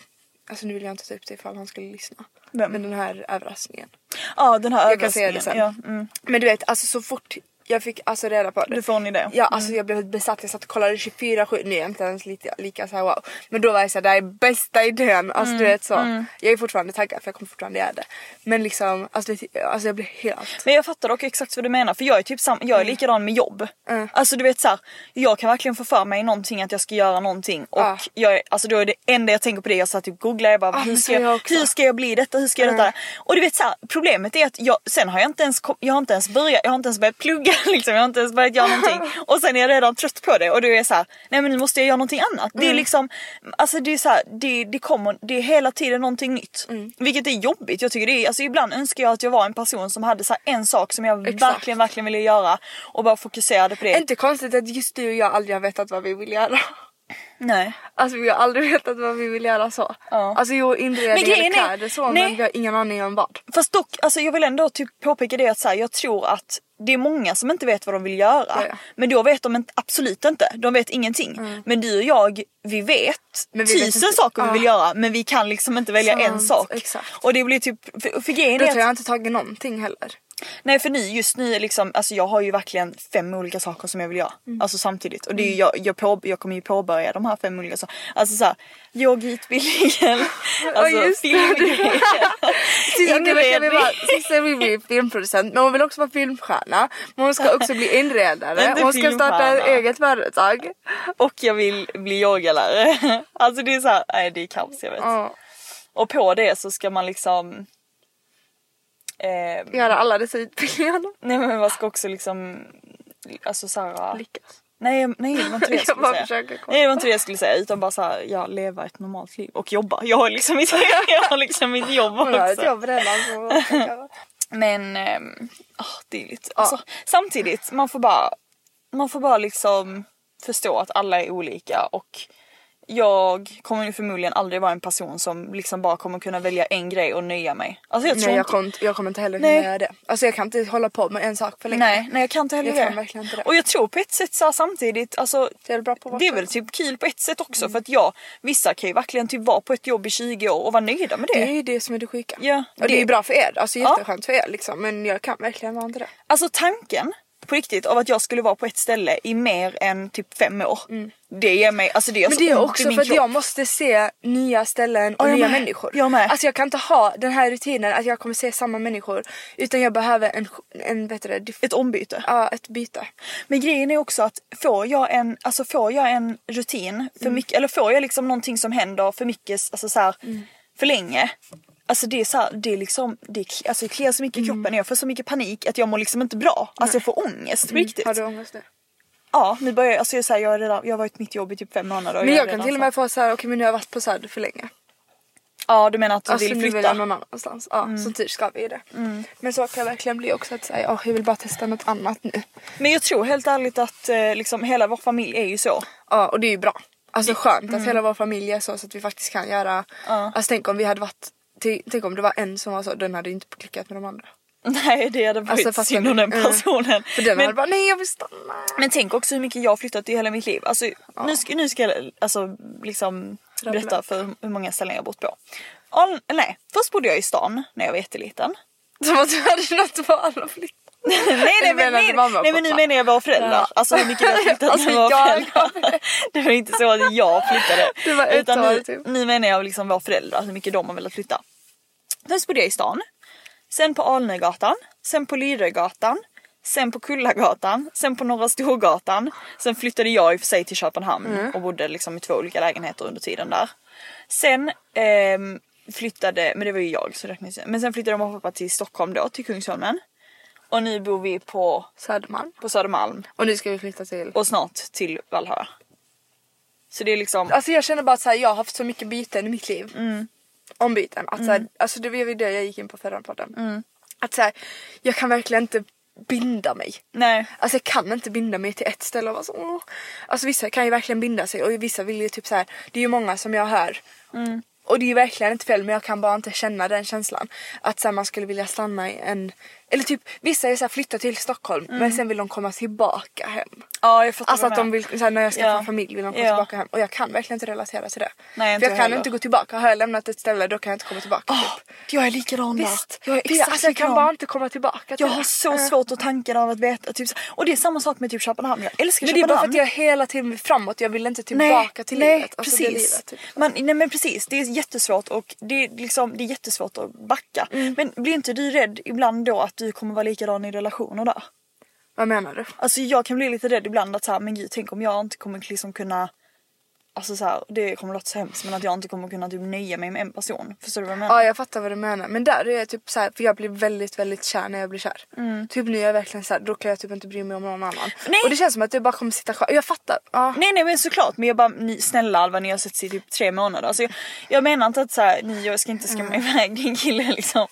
Alltså nu vill jag inte ta upp det ifall han skulle lyssna. Vem? Men den här överraskningen. Ja den här Jag kan säga det överraskningen. sen. Ja, mm. Men du vet alltså så fort jag fick alltså reda på det. Du får en idé. Ja alltså jag blev besatt. Jag satt och kollade 24-7. Nu är jag inte ens lika, lika såhär wow. Men då var jag såhär det här är bästa idén. Alltså du vet så. Jag är fortfarande taggad för jag kommer fortfarande göra det. Men liksom alltså, du vet, alltså jag blev helt... Men jag fattar dock exakt vad du menar för jag är typ sam- jag är likadan med jobb. Mm. Alltså du vet så här, jag kan verkligen få för mig någonting att jag ska göra någonting och Ja. jag alltså då är det enda jag tänker på det jag så här, typ googlar jag bara Ja, hur, ska så jag jag, hur ska jag bli detta, hur ska jag Mm. detta? Och du vet så här, problemet är att jag, sen har jag inte ens jag har inte ens börjat, jag har inte ens börjat plugga liksom, jag har inte ens börjat göra någonting och sen är jag redan trött på det och då är så här, nej men nu måste jag göra någonting annat. Mm. Det är liksom, alltså det är så här, det, det kommer, det är hela tiden någonting nytt. Mm. Vilket är jobbigt, jag tycker det är, alltså ibland önskar jag att jag var en person som hade så en sak som jag Exakt. verkligen, verkligen ville göra och bara fokuserade på det. Inte konstigt att just du och jag aldrig har vetat vad vi vill göra. Nej. Alltså vi har aldrig vetat vad vi vill göra så. Ja. Alltså jo inredning eller kläder så nej. men vi har ingen aning om vad. Fast dock, alltså jag vill ändå typ påpeka det att så här, jag tror att det är många som inte vet vad de vill göra. Ja, ja. Men då vet de inte, absolut inte. De vet ingenting. Men du och jag, vi vet vi vet tusen inte- saker vi vill göra men vi kan liksom inte välja en Sant, sak. exakt. Och det blir typ, för, för grejen Då tror att, jag inte tagit någonting heller. Nej för nu, just nu liksom, alltså jag har ju verkligen fem olika saker som jag vill göra. Mm. Alltså samtidigt. Och det är ju, jag, jag, på, jag kommer ju påbörja de här fem olika sakerna. Alltså såhär, yogautbildningen, alltså det. filmgrejen, Sista vill bli filmproducent men hon vill också vara filmstjärna. Men hon ska också bli inredare. Hon ska starta ett eget företag. Och jag vill bli yogalärare. Alltså det är så här, nej det är kaos jag vet. Ja. Och på det så ska man liksom... Eh, Göra alla dessa utbildningar. nej men man ska också liksom... Alltså såhär... Lyckas. Nej, nej det var inte det jag Jag skulle säga. försöker komma. Nej det var inte det jag skulle säga utan bara såhär, ja leva ett normalt liv och jobba. Jag har liksom mitt, jag har liksom mitt jobb Hon har ett också. jobb redan. Så Men åh, det är lite, alltså, samtidigt man får bara, man får bara liksom förstå att alla är olika och jag kommer ju förmodligen aldrig vara en person som liksom bara kommer kunna välja en grej och nöja mig. Alltså jag tror Nej jag inte, inte- jag kommer inte heller kunna göra det. Alltså jag kan inte hålla på med en sak för länge. nej, nej jag kan inte heller Jag det. verkligen inte det. Och jag tror på ett sätt så samtidigt, alltså Jag är bra på det är väl typ kul på ett sätt också för att jag, vissa kan ju verkligen typ vara på ett jobb i 20 år och vara nöjda med Det det. är ju det som är det sjuka. Ja, och det, det- är ju bra för er. Alltså Ja. jätteskönt för er liksom. Men jag kan verkligen vara inte det. Alltså tanken på riktigt av att jag skulle vara på ett ställe i mer än typ fem år. Det ger mig, alltså det gör Men det är också för att jag måste se nya ställen och jag nya med. människor. Jag med. Alltså jag kan inte ha den här rutinen att jag kommer se samma människor. Utan jag behöver en, en diff- Ett ombyte. ja, ett byte. Men grejen är också att får jag en, alltså får jag en rutin för Mm. mycket, eller får jag liksom någonting som händer för mycket, alltså så här, Mm. för länge. Alltså det är så här, det är liksom, det, är- alltså det kliar så mycket i Mm. kroppen, jag får så mycket panik att jag mår liksom inte bra. Alltså jag får ångest på riktigt. Har du ångest nu? Ja, nu börjar jag, alltså jag, säger, jag, har redan, jag har varit mitt jobb i typ fem månader. och Men är jag kan redan till och så- med få så här, okej men nu har jag varit på Söder för länge. Ja du menar att du Alltså vill nu vill flytta? jag någon annanstans. Ja, så tur ska vi det. Men så kan jag verkligen bli också att säga, oh, jag vill bara testa något annat nu. Men jag tror helt ärligt att eh, liksom hela vår familj är ju så. Ja och det är ju bra. Alltså skönt att hela vår familj är så, så att vi faktiskt kan göra. Alltså tänk om vi hade varit, tänk, tänk om det var en som var så, den hade ju inte klickat med de andra. Nej det hade varit Alltså, synd om den Mm. personen. För den Men- hade bara, nej jag vill stanna. Men tänk också hur mycket jag har flyttat i hela mitt liv. Alltså, nu, ska, nu ska jag alltså, liksom berätta för hur många ställen jag har bott på. Al, nej, först bodde jag i stan när jag var jätteliten. Som att du hade något val att flytta. nej, nej, men, nej, nej men nu menar jag våra föräldrar. Ja. Alltså hur mycket jag har flyttat Alltså, med våra föräldrar. Det var inte så att jag flyttade. Det var ett utan nu, typ. nu menar jag liksom våra föräldrar, hur mycket de har velat flytta. Först bodde jag i stan. Sen på Alnögatan. Sen på Lyrögatan. Sen på Kullagatan. Sen på Norra Storgatan. Sen flyttade jag i och för sig till Köpenhamn Mm. och bodde liksom i två olika lägenheter under tiden där. Sen ehm, flyttade, men det var ju jag så räknas det. Men sen flyttade mamma och pappa till Stockholm då, till Kungsholmen. Och nu bor vi på, Södermalm. på Södermalm Och nu ska vi flytta till. och snart till Vallhöra. Så det är liksom, Alltså jag känner bara att jag har haft så mycket byten i mitt liv. Ombyten. Att, så här, alltså det var ju det jag gick in på förra podden. Att så här, jag kan verkligen inte binda mig. Nej. Alltså jag kan inte binda mig till ett ställe och vara så åh. Alltså vissa kan ju verkligen binda sig och vissa vill ju typ så här. det är ju många som jag hör. Och det är ju verkligen inte fel men jag kan bara inte känna den känslan. Att så här, man skulle vilja stanna i en, eller typ vissa är så här, flytta till Stockholm men sen vill de komma tillbaka hem. Ja jag fattar Alltså att de vill, så här, när jag skaffar Ja. familj vill de komma Ja. tillbaka hem. Och jag kan verkligen inte relatera till det. Nej, inte För jag kan heller. inte gå tillbaka. Har jag lämnat ett ställe då kan jag inte komma tillbaka. typ. Jag är likadan. Visst, jag, är exakt, alltså, jag kan likadan. bara inte komma tillbaka till Jag har så Eh. svårt att tanken av att veta. Typ, och det är samma sak med typ Köpenhamn. Jag älskar Men det är Köpenhamn. bara för att jag hela tiden vill framåt. Jag vill inte tillbaka till nej, livet. Alltså, precis. Livet, typ. Man, nej men precis, det är jättesvårt och det är, liksom, det är jättesvårt att backa. Mm. Men blir inte du rädd ibland då att du kommer vara likadan i relationer där? Vad menar du? Alltså jag kan bli lite rädd ibland att så här, men gud tänk om jag inte kommer liksom kunna Alltså så här, det kommer låta så hemskt men att jag inte kommer kunna typ nöja mig med en person. Förstår du vad jag menar? Ja jag fattar vad du menar. Men där är jag typ så här, för jag blir väldigt väldigt kär när jag blir kär. Typ nu är jag verkligen så här, då kan jag typ inte bry mig om någon annan. Mm. Nej. Och det känns som att det bara kommer sitta kvar. Jag fattar. Ja. Nej nej men såklart men jag bara ni, snälla Alva ni har sett i typ tre månader. Alltså, jag, jag menar inte att så här, ni jag ska inte skrämma iväg din kille liksom.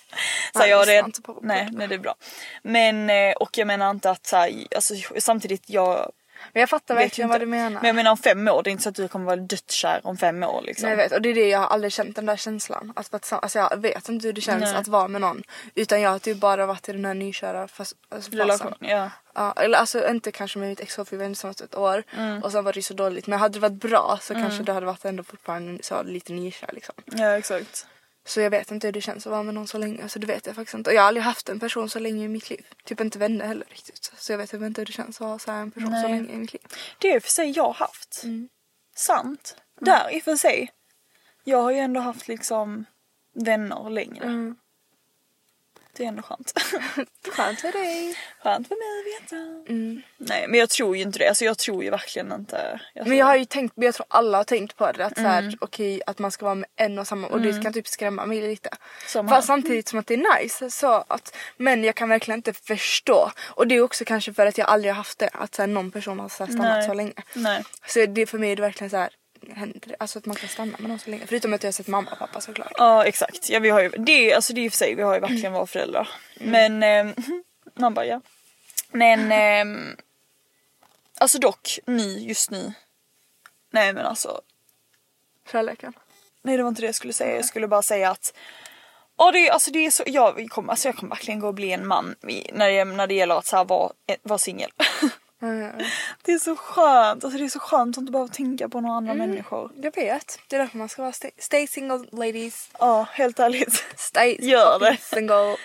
Så Nej, jag det, inte på- på- nej, nej det är bra. Men eh, och jag menar inte att så här, alltså, samtidigt jag Men jag fattar verkligen vad du menar. Men jag menar om fem år, det är inte så att du kommer vara dödskär om fem år liksom. Nej, jag vet och det är det jag har aldrig känt den där känslan. Att, vara tillsammans- alltså jag vet inte hur det känns Nej. att vara med någon. Utan jag har typ bara varit i den här nykära fas- alltså, fasen. Ja. Ja, eller alltså inte kanske med mitt ex för vi var tillsammans ett år Mm. och sen var det ju så dåligt. Men hade det varit bra så kanske det hade varit ändå fortfarande så lite nykär liksom. Ja exakt. Så jag vet inte hur det känns att vara med någon så länge. Alltså det vet jag faktiskt inte. Och jag har aldrig haft en person så länge i mitt liv. Typ inte vänner heller riktigt. Så jag vet typ inte hur det känns att ha så här en person så Nej. länge i mitt liv. Det är i och för sig jag haft. Mm. Sant. Där i och för sig. Jag har ju ändå haft liksom vänner längre. Mm. Det är ändå skönt. Skönt för dig. skönt för mig att veta. Mm. Nej men jag tror ju inte det. Alltså jag tror ju verkligen inte. Jag Men jag har ju tänkt, jag tror alla har tänkt på det. Att så Mm. här, okej att man ska vara med en och samma. Och det kan typ skrämma mig lite. Fast samtidigt som att det är nice. Så att, men jag kan verkligen inte förstå. Och det är också kanske för att jag aldrig har haft det. Att så här, någon person har så här, stannat Nej. så länge. Nej. Så det för mig är det verkligen så här. Händer det? Alltså att man kan stanna med någon så länge. Förutom att jag har sett mamma och pappa såklart. Ja exakt. Ja, vi har ju, det, alltså, det är och för sig, vi har ju verkligen våra föräldrar. Men ehm, man bara ja. Men ehm, alltså dock ni just nu. Nej men alltså Kärleken. Nej det var inte det jag skulle säga. Jag skulle bara säga att Ja det, är- alltså det är så, jag kommer, alltså jag kommer verkligen gå och bli en man när, det, när det gäller att så här vara, vara singel. Mm. det är så skönt, alltså det är så skönt att inte behöva tänka på några andra människor. Jag vet. Det är därför man ska vara stay, stay single ladies. Ja helt ärligt. Stay Gör det. single.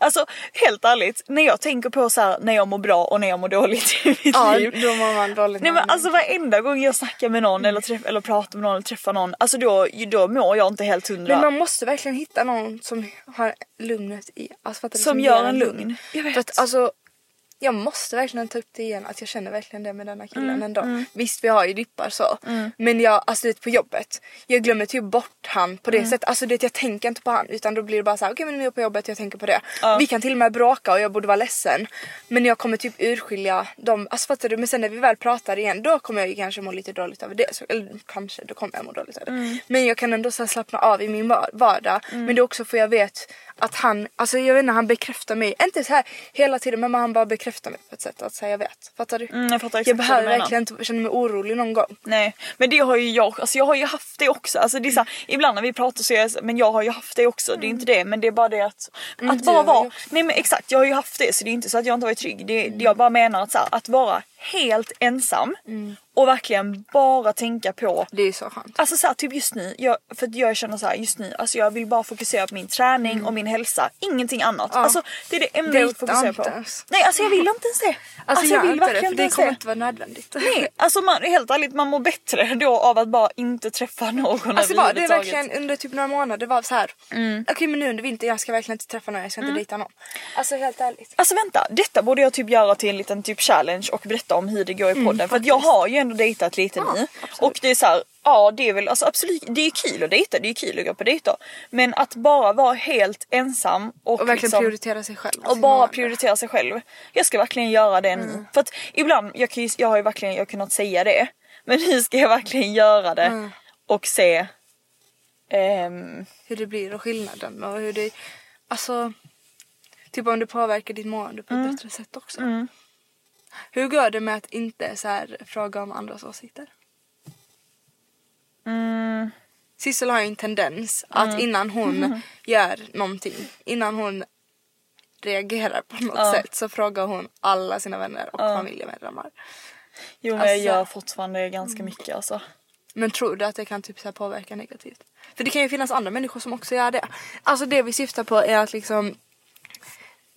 Alltså helt ärligt, när jag tänker på så här när jag mår bra och när jag mår dåligt i mitt Ja liv. då mår man dåligt. Nej men alltså varenda gång jag snackar med någon eller, träff, eller pratar med någon eller träffar någon, alltså då, då mår jag inte helt hundra. Men man måste verkligen hitta någon som har lugnet i. Alltså, du? Som ger gör en lugn. Jag vet. För att, alltså, jag måste verkligen ta upp det igen att jag känner verkligen det med denna killen Mm, ändå. Visst vi har ju dippar så. Men jag, alltså det på jobbet. Jag glömmer typ bort han på det Mm. sättet. Alltså det, jag tänker inte på han utan då blir det bara så här: okej men nu är jag på jobbet jag tänker på det. Vi kan till och med bråka och jag borde vara ledsen. Men jag kommer typ urskilja dem. Alltså fattar du? Men sen när vi väl pratar igen då kommer jag ju kanske må lite dåligt över det. Så, eller kanske, då kommer jag må dåligt över det. Mm. Men jag kan ändå så slappna av i min var- vardag. Men det är också för jag vet att han, alltså jag vet inte, han bekräftar mig. Inte så här hela tiden men han bara bekräftar mig på ett sätt att säga jag vet. Fattar du? Mm, jag fattar exakt jag behöver verkligen inte känna mig orolig någon gång. Nej, men det har ju jag, alltså jag har ju haft det också. Alltså det är så här, ibland när vi pratar så är jag men jag har ju haft det också. Det är inte det, men det är bara det att, att Mm, du bara vara, nej men exakt jag har ju haft det så det är inte så att jag inte varit trygg. Det, det jag bara menar att så här, att vara helt ensam Mm. Och verkligen bara tänka på Det är så skönt. Alltså såhär typ just nu, jag, för jag känner så här just nu, alltså jag vill bara fokusera på min träning och min hälsa, ingenting annat. Mm. Ja. Alltså det är det enda Det jag fokuserar inte på. ens. Nej alltså jag vill inte ens det. Alltså, jag gör vill inte det verkligen för inte det kommer det. inte vara nödvändigt. Nej, alltså man, helt ärligt man mår bättre då av att bara inte träffa någon Alltså bara, det är verkligen under typ några månader var så här. Mm. Okej men nu under vintern jag ska verkligen inte träffa någon, jag ska inte dejta någon. Alltså helt ärligt. Alltså vänta, detta borde jag typ göra till en liten typ challenge och berätta om hur det går i podden. för att jag har ju ändå dejtat lite Mm, Ja, nu. absolut. Och det är så här, ja det är väl alltså absolut, det är kul att dejta, det är kul att gå på dejter. Men att bara vara helt ensam och, Och verkligen liksom, prioritera sig själv. och bara prioritera sig själv. Jag ska verkligen göra det nu. För att ibland, jag, jag har ju verkligen jag har kunnat säga det. Men nu ska jag verkligen göra det och se. ehm, Hur det blir och skillnaden och hur det... Alltså... Typ om det påverkar ditt mående på ett Mm. bättre sätt också. Hur går det med att inte så här, fråga om andras åsikter? Mm. Sissel har ju en tendens att innan hon gör någonting, innan hon reagerar på något Ja. sätt så frågar hon alla sina vänner och familjemedlemmar. Jo men jag Alltså- gör fortfarande ganska mycket alltså. Men tror du att det kan typ så påverka negativt? För det kan ju finnas andra människor som också gör det. Alltså det vi syftar på är att liksom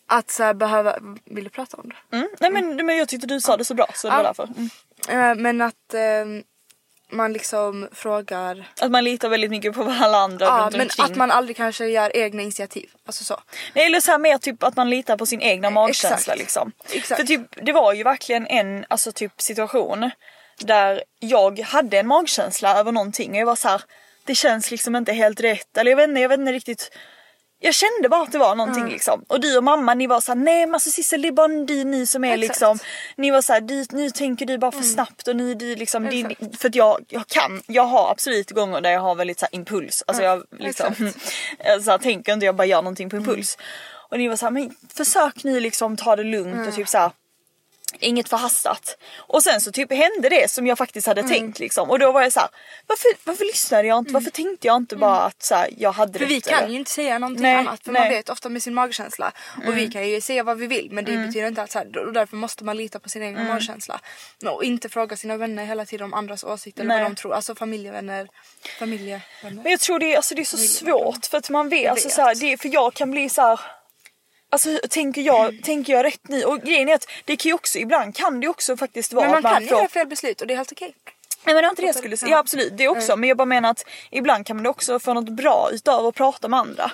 att så här behöva, vill du prata om det? Mm. Nej men, men jag tyckte du sa det så bra så det var därför. Mm. Eh, men att eh, man liksom frågar, Att man litar väldigt mycket på vad alla andra ja men omkring. att man aldrig kanske gör egna initiativ. Alltså så. Nej eller så här mer typ att man litar på sin egna magkänsla Exakt. liksom. Exakt. För typ det var ju verkligen en alltså typ situation där jag hade en magkänsla över någonting och jag var så här. det känns liksom inte helt rätt eller jag vet inte, jag vet inte riktigt jag kände bara att det var någonting liksom. Och du och mamma ni var såhär, nej men alltså Sissel det är bara ni, ni som är Exakt. liksom Ni var såhär, "Du- nu tänker du bara för snabbt och ni, du liksom Exakt. För att jag, jag kan, jag har absolut gånger där jag har väldigt såhär impuls. Alltså jag liksom så här, tänker inte, jag bara gör någonting på impuls. Och ni var såhär, men försök nu liksom ta det lugnt och typ såhär Inget förhastat. Och sen så typ hände det som jag faktiskt hade tänkt liksom. Och då var jag så här, varför, varför lyssnade jag inte? Varför tänkte jag inte bara att så här, jag hade För vi rätt, kan eller? ju inte säga någonting Nej, annat för nej. man vet ofta med sin magkänsla. Och vi kan ju säga vad vi vill men det betyder inte att så här, och därför måste man lita på sin egen magkänsla. Och inte fråga sina vänner hela tiden om andras åsikter eller vad de tror. Alltså familjevänner, familjevänner. Men jag tror det, är- alltså, det är så svårt för att man vet, alltså, vet. så här, det, för jag kan bli så här. Alltså tänker jag, tänker jag rätt nu? Och grejen är att det kan ju också, ibland kan det också faktiskt vara Men man kan ju göra fel beslut och det är helt okej. Nej men det var inte det jag skulle säga, ja, absolut det också men jag bara menar att ibland kan man också få något bra utav att prata med andra.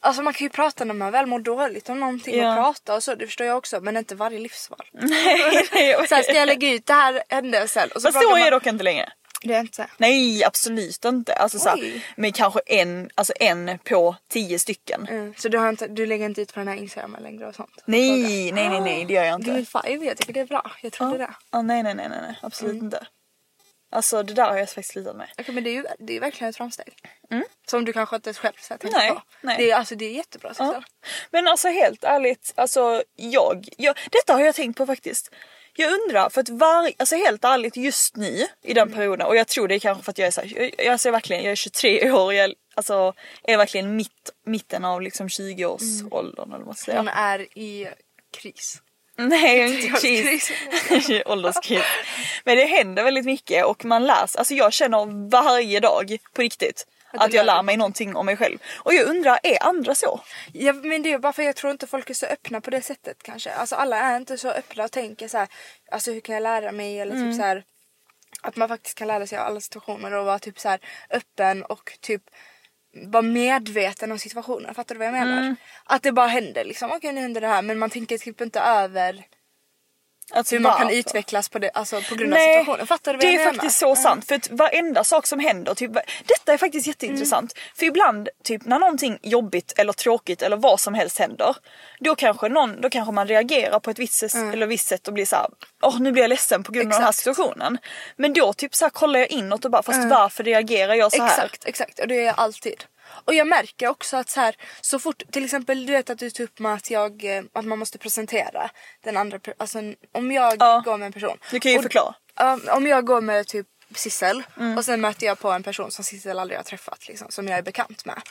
Alltså man kan ju prata när man väl mår dåligt om någonting Ja. och prata och så, det förstår jag också men inte varje livsval. Nej, nej, Så här, ska jag lägga ut det här hände sen och så Fast så är det dock inte längre. Det är inte. Nej absolut inte. Alltså så här, men kanske en, alltså en på tio stycken. Mm. Så du, har inte, du lägger inte ut på den här instagramen längre och sånt? Nej, nej, nej, nej, det gör jag Give inte. me five, jag tycker det är bra. Jag trodde det. Ja, nej, nej, nej, nej, absolut Mm. inte. Alltså det där har jag faktiskt slutat med. Okej men det är ju det är verkligen ett framsteg. Som du kanske inte själv så tänker Nej, på. nej. Det är, alltså, det är jättebra Ja. Men alltså helt ärligt, alltså jag, jag, detta har jag tänkt på faktiskt. Jag undrar, för att varje, alltså helt ärligt just nu i den perioden och jag tror det är kanske för att jag är så här, jag, alltså verkligen, jag är 23 år jag alltså, är verkligen mitt, mitten av liksom 20-årsåldern eller vad säga. Hon är i kris. Nej, jag är inte kris. Ålderskris. Men det händer väldigt mycket och man lär sig. Alltså jag känner varje dag på riktigt Att jag lär mig någonting om mig själv. Och jag undrar, är andra så? Ja, men det är bara för jag tror inte folk är så öppna på det sättet kanske. Alltså alla är inte så öppna och tänker så här, alltså hur kan jag lära mig eller Mm. typ så här att man faktiskt kan lära sig av alla situationer och vara typ så här öppen och typ vara medveten om situationen. Fattar du vad jag menar? Mm. Att det bara händer liksom. Okej nu händer det här men man tänker typ inte över Alltså hur man kan varför? utvecklas på, det, alltså, på grund Nej, av situationen. Fattar du vad det jag är menar? faktiskt så sant. För att varenda sak som händer, typ, detta är faktiskt jätteintressant. Mm. För ibland, typ när någonting jobbigt eller tråkigt eller vad som helst händer. Då kanske, någon, då kanske man reagerar på ett visst, sätt- eller visst sätt och blir såhär, åh nu blir jag ledsen på grund av den här Mm. Exakt. Mm. situationen. Men då typ så här, kollar jag inåt och bara, fast varför reagerar jag så här? Exakt, exakt. Och det är jag alltid. Och jag märker också att så här, så fort, till exempel du vet att du tog upp med att, jag, eh, att man måste presentera den andra Alltså om jag Ja. går med en person. Du kan ju och- förklara. Om jag går med typ Sissel Mm. och sen möter jag på en person som Sissel aldrig har träffat liksom, som jag är bekant med.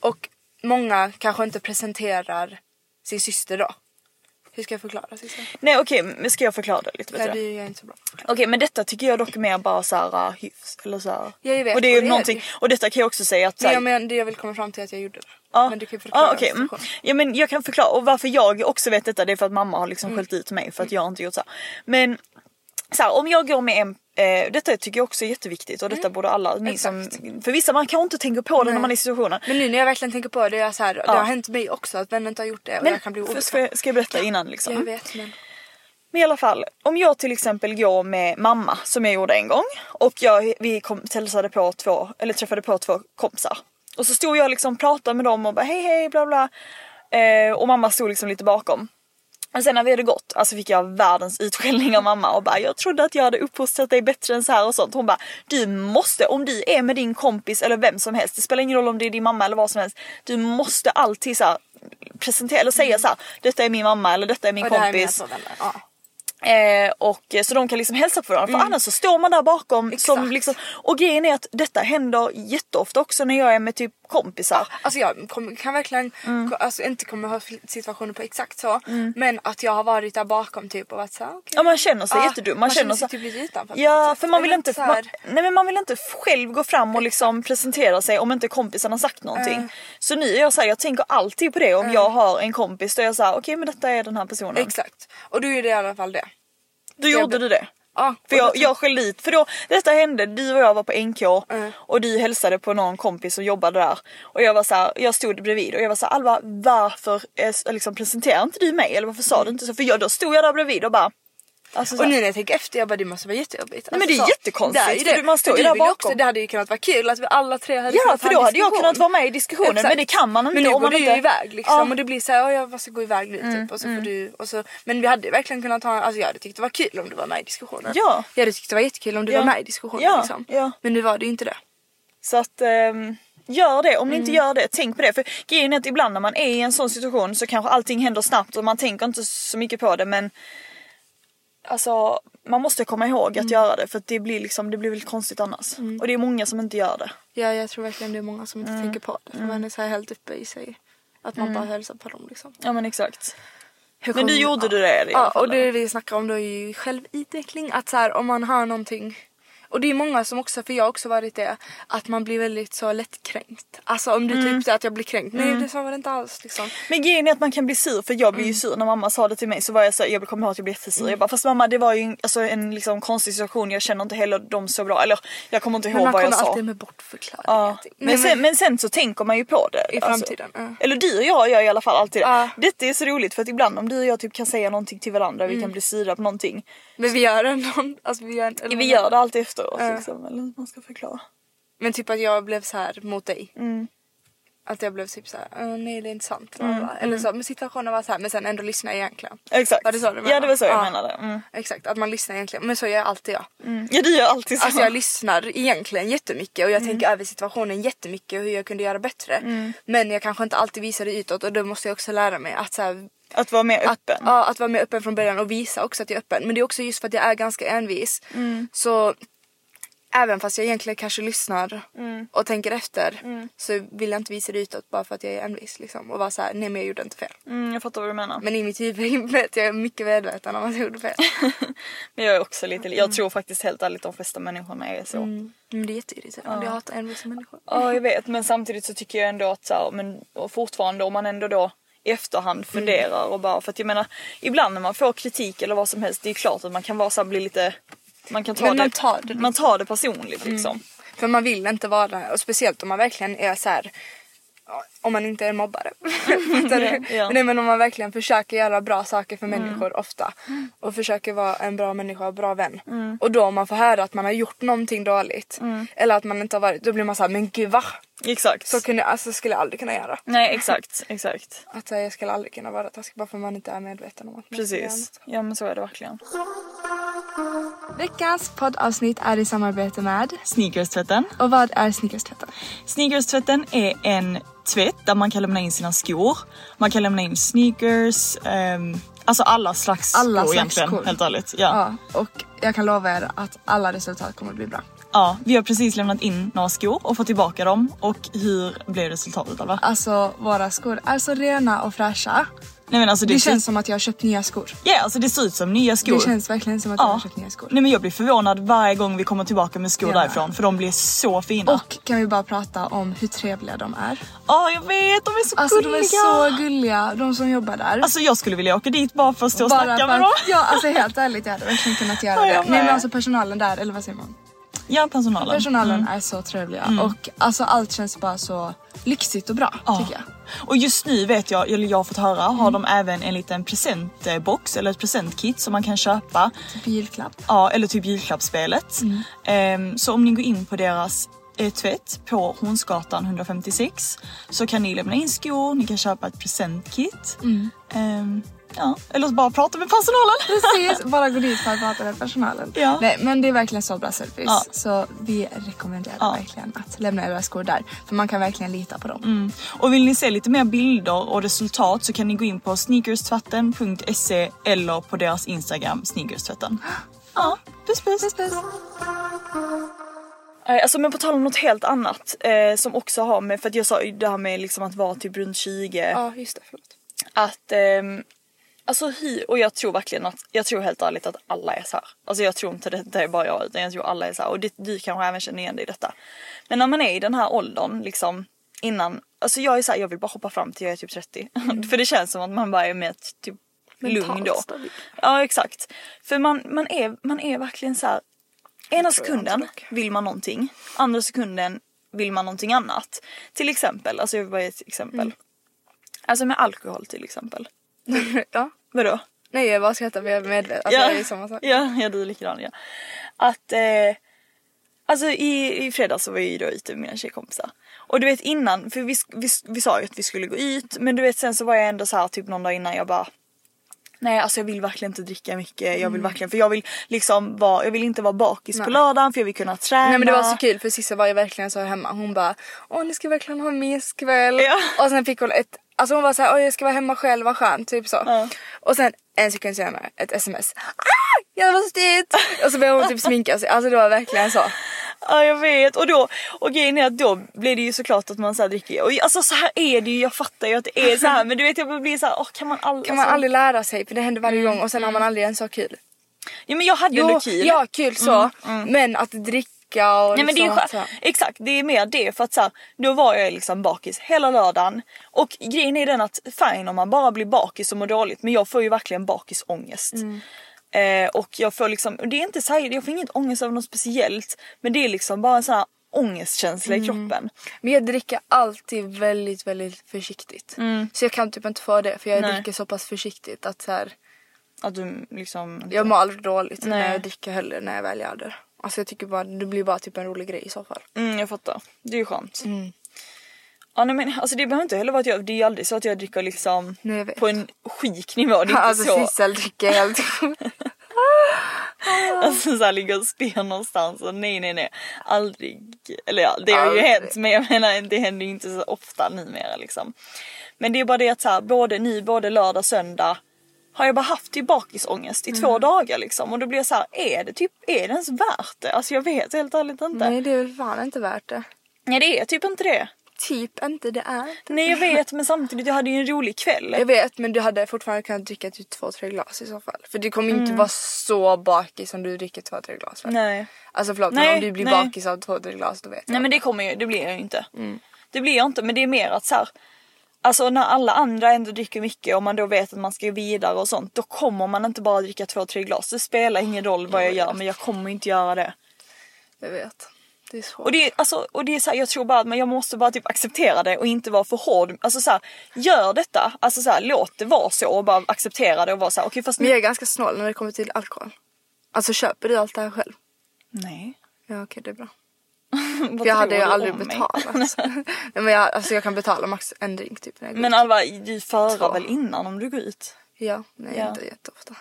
Och många kanske inte presenterar sin syster då. Hur ska jag förklara Sissel? Nej okej, men ska jag förklara det lite bättre? Nej, det är inte så bra. Okej men detta tycker jag dock är mer bara såhär uh, hyfs eller såhär. Ja, jag vet, och det är ju är någonting, det. och detta kan jag också säga att så Men här, jag, men, det jag vill komma fram till är att jag gjorde det. Ja, Men du kan förklara ja, okej, mm. Ja men jag kan förklara och varför jag också vet detta det är för att mamma har liksom Mm. skällt ut mig för att jag inte gjort så. Men så här, om jag går med en Eh, detta tycker jag också är jätteviktigt och detta borde alla ni som, Mm. Exakt. För vissa man kan inte tänka på det när man är i situationen. Men nu när jag verkligen tänker på det, är så här, det har hänt mig också att vänner inte har gjort det och jag kan bli obekväm. ska, jag- ska jag berätta innan liksom? Jag vet men. Men i alla fall, om jag till exempel går med mamma som jag gjorde en gång och jag, vi kom, hälsade på två, eller träffade på två kompisar. Och så stod jag liksom och pratade med dem och bara hej hej bla bla. Eh, och mamma stod liksom lite bakom. Och sen när vi hade gått, alltså fick jag världens utskällning av mamma och bara jag trodde att jag hade uppfostrat dig bättre än så här och sånt. Hon bara du måste, om du är med din kompis eller vem som helst, det spelar ingen roll om det är din mamma eller vad som helst. Du måste alltid så här, presentera eller säga så här, detta är min mamma eller detta är min Och är kompis. Ja. Eh, och, eh, så de kan liksom hälsa på varandra. För annars så står man där bakom. Som liksom, och grejen är att detta händer jätteofta också när jag är med typ kompisar. Alltså jag kom, kan verkligen, Mm. alltså inte komma ihåg situationer på exakt så. Men att jag har varit där bakom typ och varit såhär okej. Ja man känner sig Ja, jättedum. Man, man känner sig typ lite utanför Ja för man vill inte, man, nej men man vill inte själv gå fram och liksom presentera sig om inte kompisen har sagt någonting. Så nu är jag såhär, jag tänker alltid på det om jag har en kompis då är jag såhär okej men detta är den här personen. Exakt. Och då är det i alla fall det. Då gjorde du det. Ja, För jag, jag skällde ut, för då, detta hände, du och jag var på NK Mm. och du hälsade på någon kompis som jobbade där. Och jag var så här, jag stod bredvid och jag var så här, Alva varför liksom, presenterar inte du mig? Eller varför sa du inte så? För jag, då stod jag där bredvid och bara... Alltså, så Mm. Och nu när jag tänker efter, jag bara det måste vara jättejobbigt. Nej, men det är så. jättekonstigt, Det är för det. man står För ju där bakom. Också, det hade ju kunnat vara kul att vi alla tre hade Ja kunnat för ha då hade jag kunnat vara med i diskussionen Exakt. men det kan man inte Men nu går man du inte... iväg liksom Ja. Mm, och det blir såhär, ja jag måste gå iväg nu typ och så får du och så, Men vi hade verkligen kunnat ha, alltså jag hade tyckt det var kul om du var med i diskussionen. Ja. Jag hade tyckt det var jättekul om du Ja. var med i diskussionen Ja, liksom. ja. Men nu var det ju inte det. Så att ehm, gör det, om ni Mm. inte gör det, tänk på det. För grejen är att ibland när man är i en sån situation så kanske allting händer snabbt och man tänker inte så mycket på det men Alltså man måste komma ihåg Mm. att göra det för det blir liksom, det blir väl konstigt annars. Och det är många som inte gör det. Ja jag tror verkligen det är många som inte Mm. tänker på det. För man är så här helt uppe i sig. Att man bara hälsar på dem liksom. Ja men exakt. Hur Men du kom- gjorde du det i alla Ja fall? och det vi snackar om då är ju självutveckling. Att så här, om man har någonting och det är många som också, för jag har också varit det, att man blir väldigt så lättkränkt. Alltså om du Mm. typ säger att jag blir kränkt. Nej det så var det inte alls liksom. Men grejen är att man kan bli sur för jag blir Mm. ju sur när mamma sa det till mig så var jag så jag kommer ihåg att jag blev jättesur. Jag bara fast mamma det var ju en, alltså, en liksom, konstig situation jag känner inte heller dem så bra eller jag kommer inte Men ihåg man vad jag kommer sa. alltid med bortförklaringar. Ja. typ. Men, Nej, sen, men sen så tänker man ju på det. I framtiden, ja. Eller du och jag gör i alla fall alltid det. Ja. Detta är så roligt för att ibland om du och jag typ kan säga någonting till varandra, Mm. vi kan bli sura på någonting. Men vi gör ändå, alltså vi gör, eller Vi gör det alltid efteråt Ja. liksom, eller hur man ska förklara. Men typ att jag blev så här mot dig. Mm. Att jag blev typ så här, "Åh, nej det är inte sant. bla. Eller så, men situationen var så här men sen ändå lyssna egentligen. Exakt. Var det så du Ja menade? det var så jag Ja. menade. Mm. Exakt, att man lyssnar egentligen. Men så gör alltid jag. Mm. Ja du gör alltid så. Alltså jag lyssnar egentligen jättemycket och jag tänker över situationen jättemycket och hur jag kunde göra bättre. Men jag kanske inte alltid visar det utåt och då måste jag också lära mig att så här, att vara mer att, öppen. ja, att vara mer öppen från början och visa också att jag är öppen. Men det är också just för att jag är ganska envis. Så även fast jag egentligen kanske lyssnar och tänker efter så vill jag inte visa det utåt bara för att jag är envis liksom. Och vara så här, nej men jag gjorde inte fel. Mm, jag fattar vad du menar. Men i mitt huvud vet jag är mycket medveten om att jag gjorde fel. Men jag är också lite, jag tror faktiskt helt ärligt de flesta människorna är så. Mm. Men det är jätteirriterande. Jag hatar envisa människor. Ja jag vet men samtidigt så tycker jag ändå att så här, men fortfarande om man ändå då i efterhand funderar och bara för att jag menar ibland när man får kritik eller vad som helst det är klart att man kan vara så här, bli lite man kan ta Men det, man tar det man tar det personligt liksom. För man vill inte vara, och speciellt om man verkligen är så här. Om man inte är en mobbare. Ja. Mm. Nej men om man verkligen försöker göra bra saker för människor ofta. Och försöker vara en bra människa och bra vän. Mm. Och då om man får höra att man har gjort någonting dåligt. Eller att man inte har varit, då blir man såhär men gud va? Exakt. Så kunde, alltså, skulle jag aldrig kunna göra. Nej exakt, exakt. Att eh, jag skulle aldrig kunna vara taskig bara för man inte är medveten om att man Precis. Ja men så är det verkligen. Veckans poddavsnitt är i samarbete med Sneakerstvätten. Och vad är sneakerstvätten? Sneakerstvätten är en tvätt där man kan lämna in sina skor. Man kan lämna in sneakers, ehm, alltså alla slags Alla skor slags egentligen. skor. Helt ärligt. Ja. Ja, och jag kan lova er att alla resultat kommer att bli bra. Ja, vi har precis lämnat in några skor och fått tillbaka dem. Och hur blev resultatet Alva? Alltså våra skor är så rena och fräscha. Nej men alltså det, Det känns som att jag har köpt nya skor. Ja alltså det ser ut som nya skor. Det känns verkligen som att jag ja. har köpt nya skor. Nej men jag blir förvånad varje gång vi kommer tillbaka med skor Ja. därifrån för de blir så fina. Ja Och kan vi bara prata om hur trevliga de är. jag vet, de är så Alltså gulliga. de är så gulliga, de som jobbar där. Alltså jag skulle vilja åka dit bara för att stå och Bara snacka med dem. ja alltså helt ärligt jag hade verkligen kunnat göra Ja, det. jag Nej men alltså personalen där, eller vad säger man? Ja personalen. Personalen Mm. är så trevliga och alltså allt känns bara så lyxigt och bra Ja. tycker jag. Och just nu vet jag, eller jag har fått höra, Mm. har de även en liten presentbox eller ett presentkit som man kan köpa. Typ julklapp. Ja, eller typ julklappsspelet. Mm. Ehm, så om ni går in på deras eh, tvätt på Hornsgatan 156 så kan ni lämna in skor, ni kan köpa ett presentkit. Ehm, ja, eller bara prata med personalen. Precis, bara gå dit för att prata med personalen. Ja. Nej men det är verkligen så bra service. Ja. Så vi rekommenderar Ja. verkligen att lämna era skor där. För man kan verkligen lita på dem. Mm. Och vill ni se lite mer bilder och resultat så kan ni gå in på sneakerstvätten.se eller på deras Instagram sneakerstvätten. Ja, puss puss. puss, Eh, Alltså men på tal om något helt annat eh, som också har med, för att jag sa ju det här med liksom att vara typ runt 20. Ja just det, förlåt. Att ehm, Alltså hy, och jag tror verkligen att, jag tror helt ärligt att alla är så här. Alltså jag tror inte det, det är bara jag utan jag tror alla är så här. Och det, du kanske även känner igen dig i detta. Men när man är i den här åldern liksom innan, alltså jag är så här, jag vill bara hoppa fram till jag är typ 30. För det känns som att man bara är med typ lugn då. stabil. Ja exakt. För man, man, är, man är verkligen så här. Ena sekunden vill man någonting, andra sekunden vill man någonting annat. Till exempel, alltså jag vill bara ge ett exempel. Mm. Alltså med alkohol till exempel. ja. Vadå? Nej jag bara skrattar för jag är medveten. Alltså ja, det är samma sak. Ja, ja du är likadan ja. Att eh, Alltså i, i fredags så var jag ju då ute med mina tjejkompisar. Och du vet innan, för vi, vi, vi sa ju att vi skulle gå ut men du vet sen så var jag ändå så här typ någon dag innan jag bara Nej alltså jag vill verkligen inte dricka mycket, jag Mm. vill verkligen för jag vill liksom vara, jag vill inte vara bakis på lördagen för jag vill kunna träna. Nej men det var så kul för Sissa var ju verkligen så hemma. Hon bara åh ni ska verkligen ha myskväll. Ja. Och sen fick hon ett, alltså hon var såhär åh jag ska vara hemma själv, vad skönt. Typ så. Ja. Och sen en sekund senare ett sms. Ah! Jag var dit! Och så började hon typ sminka sig. Alltså det var verkligen så. Ja jag vet och då, och grejen är att då blir det ju såklart att man så här dricker och alltså så här är det ju, jag fattar ju att det är så här men du vet jag blir så här, åh kan man aldrig Kan man alltså, aldrig lära sig för det händer varje gång och sen har man aldrig ens så kul. Ja men jag hade ändå kul. ja kul så. Men att dricka och Nej men det är liksom så. Exakt, det är mer det för att så här, då var jag liksom bakis hela lördagen. Och grejen är den att fine om man bara blir bakis och mår dåligt men jag får ju verkligen bakisångest. Eh, och jag får liksom, det är inte så här, jag får inget ångest av något speciellt men det är liksom bara en sån här ångestkänsla i kroppen. Men jag dricker alltid väldigt väldigt försiktigt. Så jag kan typ inte få det för jag Nej. dricker så pass försiktigt att så här, Att du liksom... jag mår aldrig dåligt Nej. när jag dricker heller när jag väl gör det. Alltså jag tycker bara det blir bara typ en rolig grej i så fall. Mm, jag fattar. Det är ju skönt. Ja nej men alltså det behöver inte heller vara att jag, det är aldrig så att jag dricker liksom Nej, jag på en sjuk nivå. Det är Alltså så. Sissel dricker helt Alltså såhär ligga och spy någonstans och nej nej nej. Aldrig. Eller ja det har ju hänt men jag menar det händer ju inte så ofta numera liksom. Men det är bara det att såhär både nu både lördag söndag har jag bara haft typ bakisångest i Mm. två dagar liksom och då blir jag såhär är det typ, är det ens värt det? Alltså jag vet helt ärligt inte. Nej det är väl fan inte värt det. Nej det är typ inte det. Typ inte det är. Nej jag vet men samtidigt jag hade ju en rolig kväll. Jag vet men du hade fortfarande kunnat dricka typ två tre glas i så fall. För du kommer inte Mm. vara så bakis om du dricker två tre glas väl? Nej. Alltså förlåt Nej, men om du blir nej. bakis av två tre glas då vet jag. Nej men det kommer ju, det blir jag ju inte. Mm. Det blir jag inte men det är mer att så här, Alltså när alla andra ändå dricker mycket och man då vet att man ska vidare och sånt. Då kommer man inte bara dricka två, tre glas. Det spelar ingen roll vad jag gör men jag kommer inte göra det. Jag vet. Det är svårt. Och det är, alltså, och det är så här, jag tror bara att jag måste bara typ acceptera det och inte vara för hård. Alltså så här, gör detta. Alltså så här, låt det vara så och bara acceptera det och vara så här, okej fast Men jag är ganska snål när det kommer till alkohol. Alltså köper du allt det här själv? Nej. Ja okej det är bra. För jag hade ju aldrig betalat. Nej men jag, alltså jag kan betala max en drink typ när jag går Men ut. Alva, du förar väl innan om du går ut? Ja, nej Ja. inte jätteofta.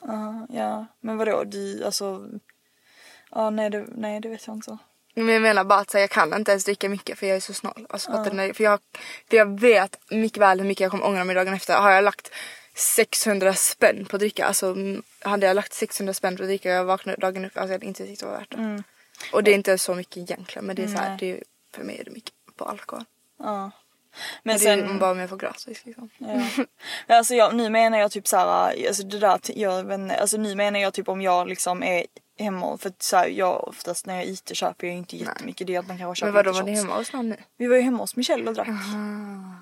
Ja, ja. Men vadå, du alltså... Ja, nej det, nej det vet jag inte. Men jag menar bara att så här, jag kan inte ens dricka mycket för jag är så snål. Alltså, fattar du? För, jag, för jag vet mycket väl hur mycket jag kommer ångra mig dagen efter. Har jag lagt 600 spänn på att dricka, alltså mm, hade jag lagt 600 spänn på att dricka och jag vaknade dagen upp, alltså jag hade inte tyckt det var värt det. Och det är inte så mycket egentligen men det är så här, det är, för mig är det mycket på alkohol. Ja. Men Men det är bara om jag får gratis liksom. Ja. Men alltså jag, nu menar jag typ såhär, alltså det där, jag vet inte, alltså nu menar jag typ om jag liksom är hemma, för så här, jag oftast när jag är ute köper jag inte jättemycket, det är att man kanske köper Men vadå var ni hemma hos någon nu? Vi var ju hemma hos Michelle och drack.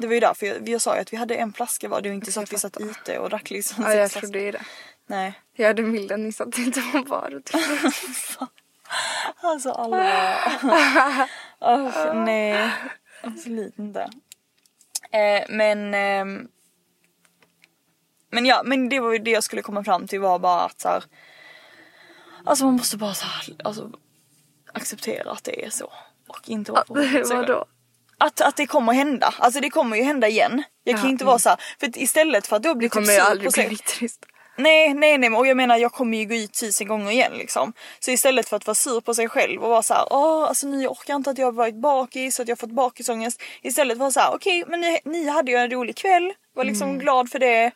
Det var ju därför jag, jag sa ju att vi hade en flaska var, det var inte så att vi satt ute och drack liksom Ja jag trodde ju det. Nej. Jag hade milden ni satt inte på bar. Alltså alla. oh, nej. Absolut inte. Eh, men ehm, men ja, men det var ju det jag skulle komma fram till var bara att så här, Alltså man måste bara så här, alltså acceptera att det är så. Och inte vara Att, provocerad. vadå? Att, att det kommer hända. Alltså det kommer ju hända igen. Jag kan Ja, ju inte vara så här, för istället för att då bli Det kommer typ ju sur aldrig på sig- bli trist. Nej, nej, nej, och jag menar jag kommer ju gå ut tusen gånger igen liksom. Så istället för att vara sur på sig själv och vara så här, åh alltså ni orkar inte att jag har varit bakis, att jag har fått bakisångest. Istället vara så okej men ni, ni hade ju en rolig kväll, var liksom Mm. glad för det.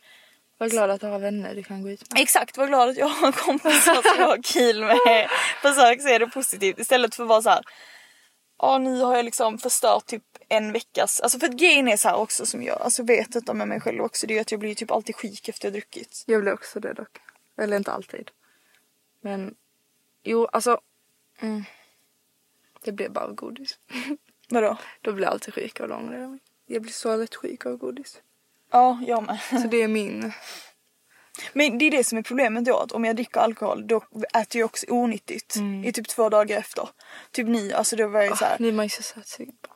Var glad att du har vänner du kan gå ut med. Exakt, var glad att jag har kompisar som jag har kul med. Försök se det positivt istället för att vara så här, ja nu har jag liksom förstört typ en veckas, alltså för att grejen är så här också som jag alltså vet detta med mig själv också, det är att jag blir typ alltid sjuk efter jag druckit. Jag blir också det dock. Eller inte alltid. Men jo, alltså. Mm. Det blir bara av godis. Vadå? Då blir jag alltid sjuk av dem. Jag blir så lätt sjuk av godis. Ja, jag med. Så det är min. Men det är det som är problemet då, att om jag dricker alkohol då äter jag också onyttigt i typ två dagar efter. Typ ni, alltså då var jag så här. Nu är man ju så sötsugen på.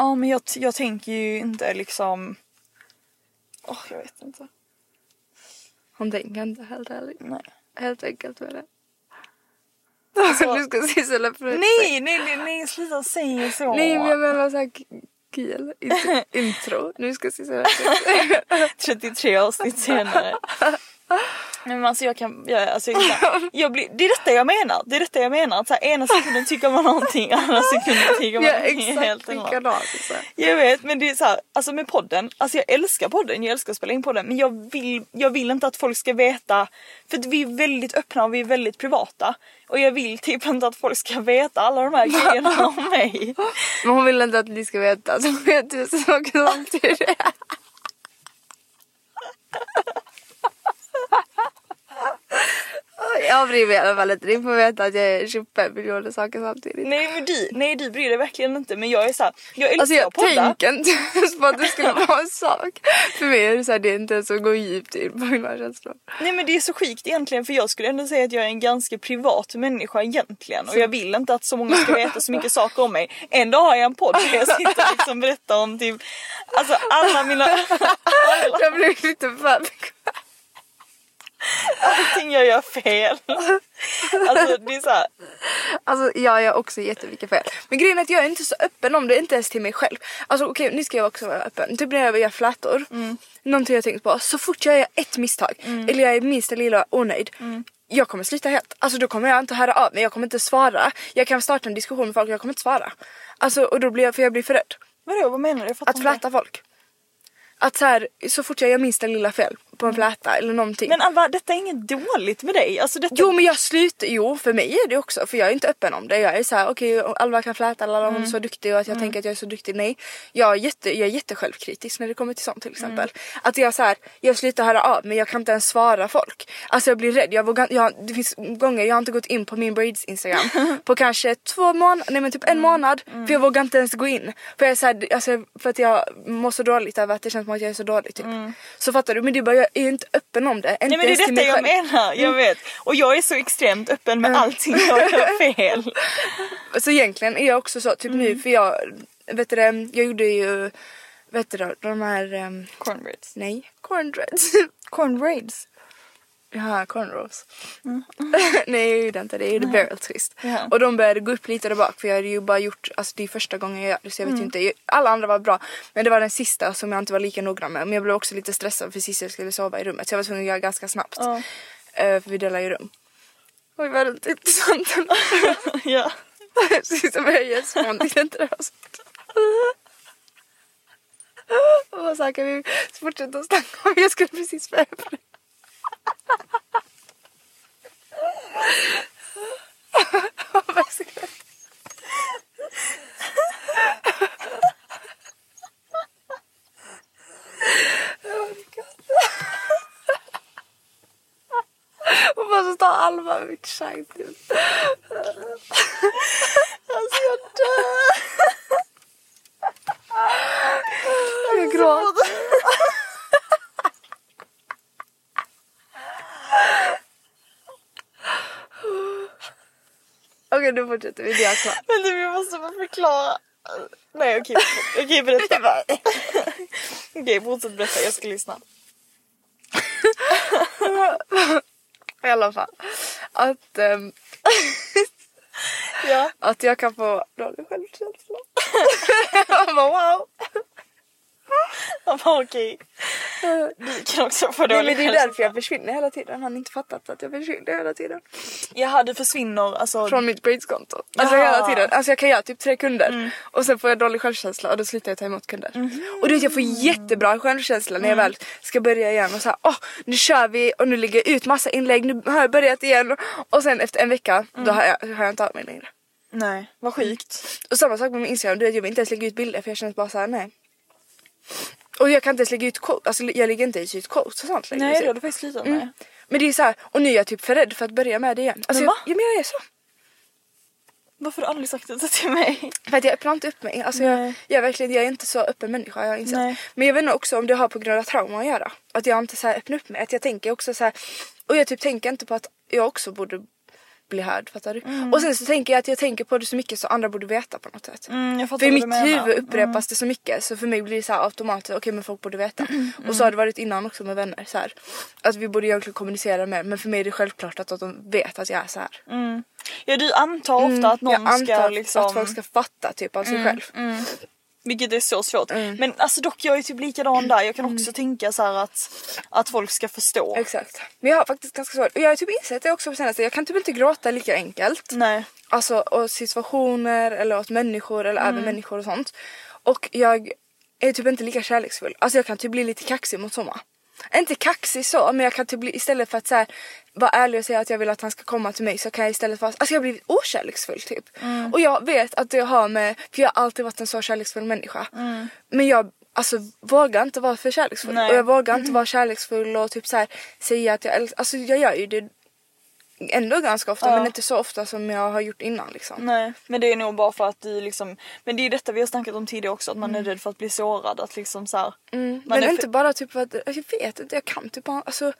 Ja men jag, jag tänker ju inte liksom... Åh jag vet inte. Hon tänker inte helt ärligt. Nej. Helt enkelt med det. Alltså- du ska sissela för Nej, nej, nej, nej, sluta säga så. Nej men jag menar såhär kul. Intro. Nu ska sissela 33 avsnitt senare. Nej, Men alltså jag kan, jag, alltså jag, jag blir, det är detta jag menar. Det är detta jag menar. Att så här, ena sekunden tycker man någonting, andra sekunden tycker man är någonting helt annat. Jag vet men det är så här, alltså med podden, alltså jag älskar podden, jag älskar att spela in podden men jag vill, jag vill inte att folk ska veta, för att vi är väldigt öppna och vi är väldigt privata. Och jag vill typ inte att folk ska veta alla de här grejerna om mig. Men hon vill inte att ni ska veta så hon vet tusen saker samtidigt. Jag bryr mig i alla fall inte. Ni får veta att jag är 25 miljoner saker samtidigt. Nej men du, nej du bryr dig verkligen inte men jag är så här, jag älskar Alltså jag att podda. tänker inte ens på att det skulle vara en sak. För mig är det så här, det är inte ens att gå djupt in på mina känslor. Nej men det är så sjukt egentligen för jag skulle ändå säga att jag är en ganska privat människa egentligen och jag vill inte att så många ska veta så mycket saker om mig. Ändå har jag en podd där jag sitter och liksom berättar om typ, alltså alla mina, alla, Jag blir lite för allting jag gör fel. Alltså det är såhär, Alltså jag gör också jättemycket fel. Men grejen är att jag är inte så öppen om det, inte ens till mig själv. Alltså okej nu ska jag också vara öppen. Typ när jag gör flätor. Någonting jag tänkt på. Så fort jag gör ett misstag eller jag är minsta lilla onöjd. Jag kommer sluta helt. Alltså då kommer jag inte höra av mig, jag kommer inte svara. Jag kan starta en diskussion med folk och jag kommer inte svara. Alltså och då blir jag, för jag blir för rädd. vadå vad menar du? Att fläta folk. Att så här, så fort jag gör minsta lilla fel på en fläta eller någonting. Men Alva detta är inget dåligt med dig. Alltså detta, Jo men jag slutar, jo för mig är det också för jag är inte öppen om det. Jag är så här: okej Alva kan fläta, alla hon är så duktig och att jag tänker att jag är så duktig. Nej, jag är, jätte, jag är jättesjälvkritisk när det kommer till sånt till exempel. Att jag så här, jag slutar höra av men jag kan inte ens svara folk. Alltså jag blir rädd. Jag vågar, jag, det finns gånger jag har inte gått in på min braids instagram på kanske två månader, nej men typ en månad. För jag vågar inte ens gå in. För jag är så här, alltså, för att jag mår så dåligt över att det känns som att jag är så dålig typ. Så fattar du? Men det är bara jag är inte öppen om det. Nej men det är detta jag. Mm. menar, jag vet. Och jag är så extremt öppen med allting jag gör fel. Så egentligen är jag också så, typ nu för jag, vet du det, jag gjorde ju, vet du det, de här, um, Cornbreads. nej, corndreads. Cornbraids? Jaha, cornrows. nej jag gjorde inte det, jag gjorde barrel twist. Ja. Och de började gå upp lite där bak för jag hade ju bara gjort, alltså det är första gången jag gör det så jag vet ju inte. Alla andra var bra men det var den sista som jag inte var lika noggrann med. Men jag blev också lite stressad för sist jag skulle sova i rummet så jag var tvungen att göra ganska snabbt. Eh, för vi delar ju rum. Vad väldigt intressant. ja. Som jag är små, det inte det var så. Och så här kan vi fortsätta snacka om, jag skulle precis börja Alva mitt skägg typ. Alltså jag dör. Jag gråter. Okej nu fortsätter vi, det är klart. Men du jag måste bara förklara. Nej okej, okej berätta. Okej fortsätt berätta, jag ska lyssna. I alla fall. Att... ehm, Ja. Att jag kan få dålig självkänsla. bara wow. Jag bara okej. Du kan också få Nej, dålig men det är därför jag försvinner hela tiden. Har ni inte fattat att jag försvinner hela tiden? Jaha du försvinner alltså. Från mitt Braids-konto. Alltså Jaha. hela tiden. Alltså jag kan göra typ tre kunder och sen får jag dålig självkänsla och då slutar jag ta emot kunder. Och du vet jag får jättebra självkänsla när jag väl ska börja igen och såhär åh nu kör vi och nu lägger jag ut massa inlägg, nu har jag börjat igen och sen efter en vecka då har jag, har jag inte av mig längre. Nej vad sjukt. Och samma sak med min Instagram, du vet jag vill inte ens lägga ut bilder för jag känner bara såhär nej. Och jag kan inte ens lägga ut quotes, alltså jag lägger inte ens ut quotes och sånt längre. Nej det du faktiskt slutat med. Mm. Men det är så här, och nu är jag typ för rädd för att börja med det igen. Alltså Men jag, va? ja, men jag är så. Varför har du aldrig sagt det till mig? För att jag öppnar inte upp mig. Alltså jag, jag, är verkligen, jag är inte så öppen människa jag har insett. Nej. Men jag vet nog också om det har på grund av trauma att göra. Att jag inte så här öppnar upp mig. Att jag tänker också så här, och jag typ tänker inte på att jag också borde bli hörd. Fattar du? Mm. Och sen så tänker jag att jag tänker på det så mycket så andra borde veta på något sätt. Mm, För i mitt menar. Mm. huvud upprepas det så mycket så för mig blir det så här automatiskt, okej men folk borde veta. Och så har det varit innan också med vänner så här. Att vi borde egentligen kommunicera mer men för mig är det självklart att de vet att jag är så här. Ja du antar ofta att någon Mm, jag antar ska liksom... att folk ska fatta typ av sig själv. Vilket är så svårt. Mm. Men alltså dock jag är typ likadan där. Jag kan också tänka så att, att folk ska förstå. Exakt. Men jag har faktiskt ganska svårt. Och jag har typ insett det också på senaste. Jag kan typ inte gråta lika enkelt. Nej. Alltså åt situationer eller åt människor eller Mm. över människor och sånt. Och jag är typ inte lika kärleksfull. Alltså jag kan typ bli lite kaxig mot somma. Inte kaxig så men jag kan typ bli istället för att så här, vara ärlig och säga att jag vill att han ska komma till mig så kan jag istället vara, alltså jag har blivit okärleksfull typ. Mm. Och jag vet att det har med, för jag har alltid varit en så kärleksfull människa. Men jag alltså vågar inte vara för kärleksfull. Nej. Och jag vågar inte vara kärleksfull och typ så här, säga att jag älskar, alltså jag gör ju det ändå ganska ofta Ja. men inte så ofta som jag har gjort innan liksom. Nej, men det är nog bara för att du liksom Men det är detta vi har snackat om tidigare också att man är rädd för att bli sårad att liksom så här, Mm. Men är inte för- bara typ för att, jag vet inte, jag kan typ bara, alltså,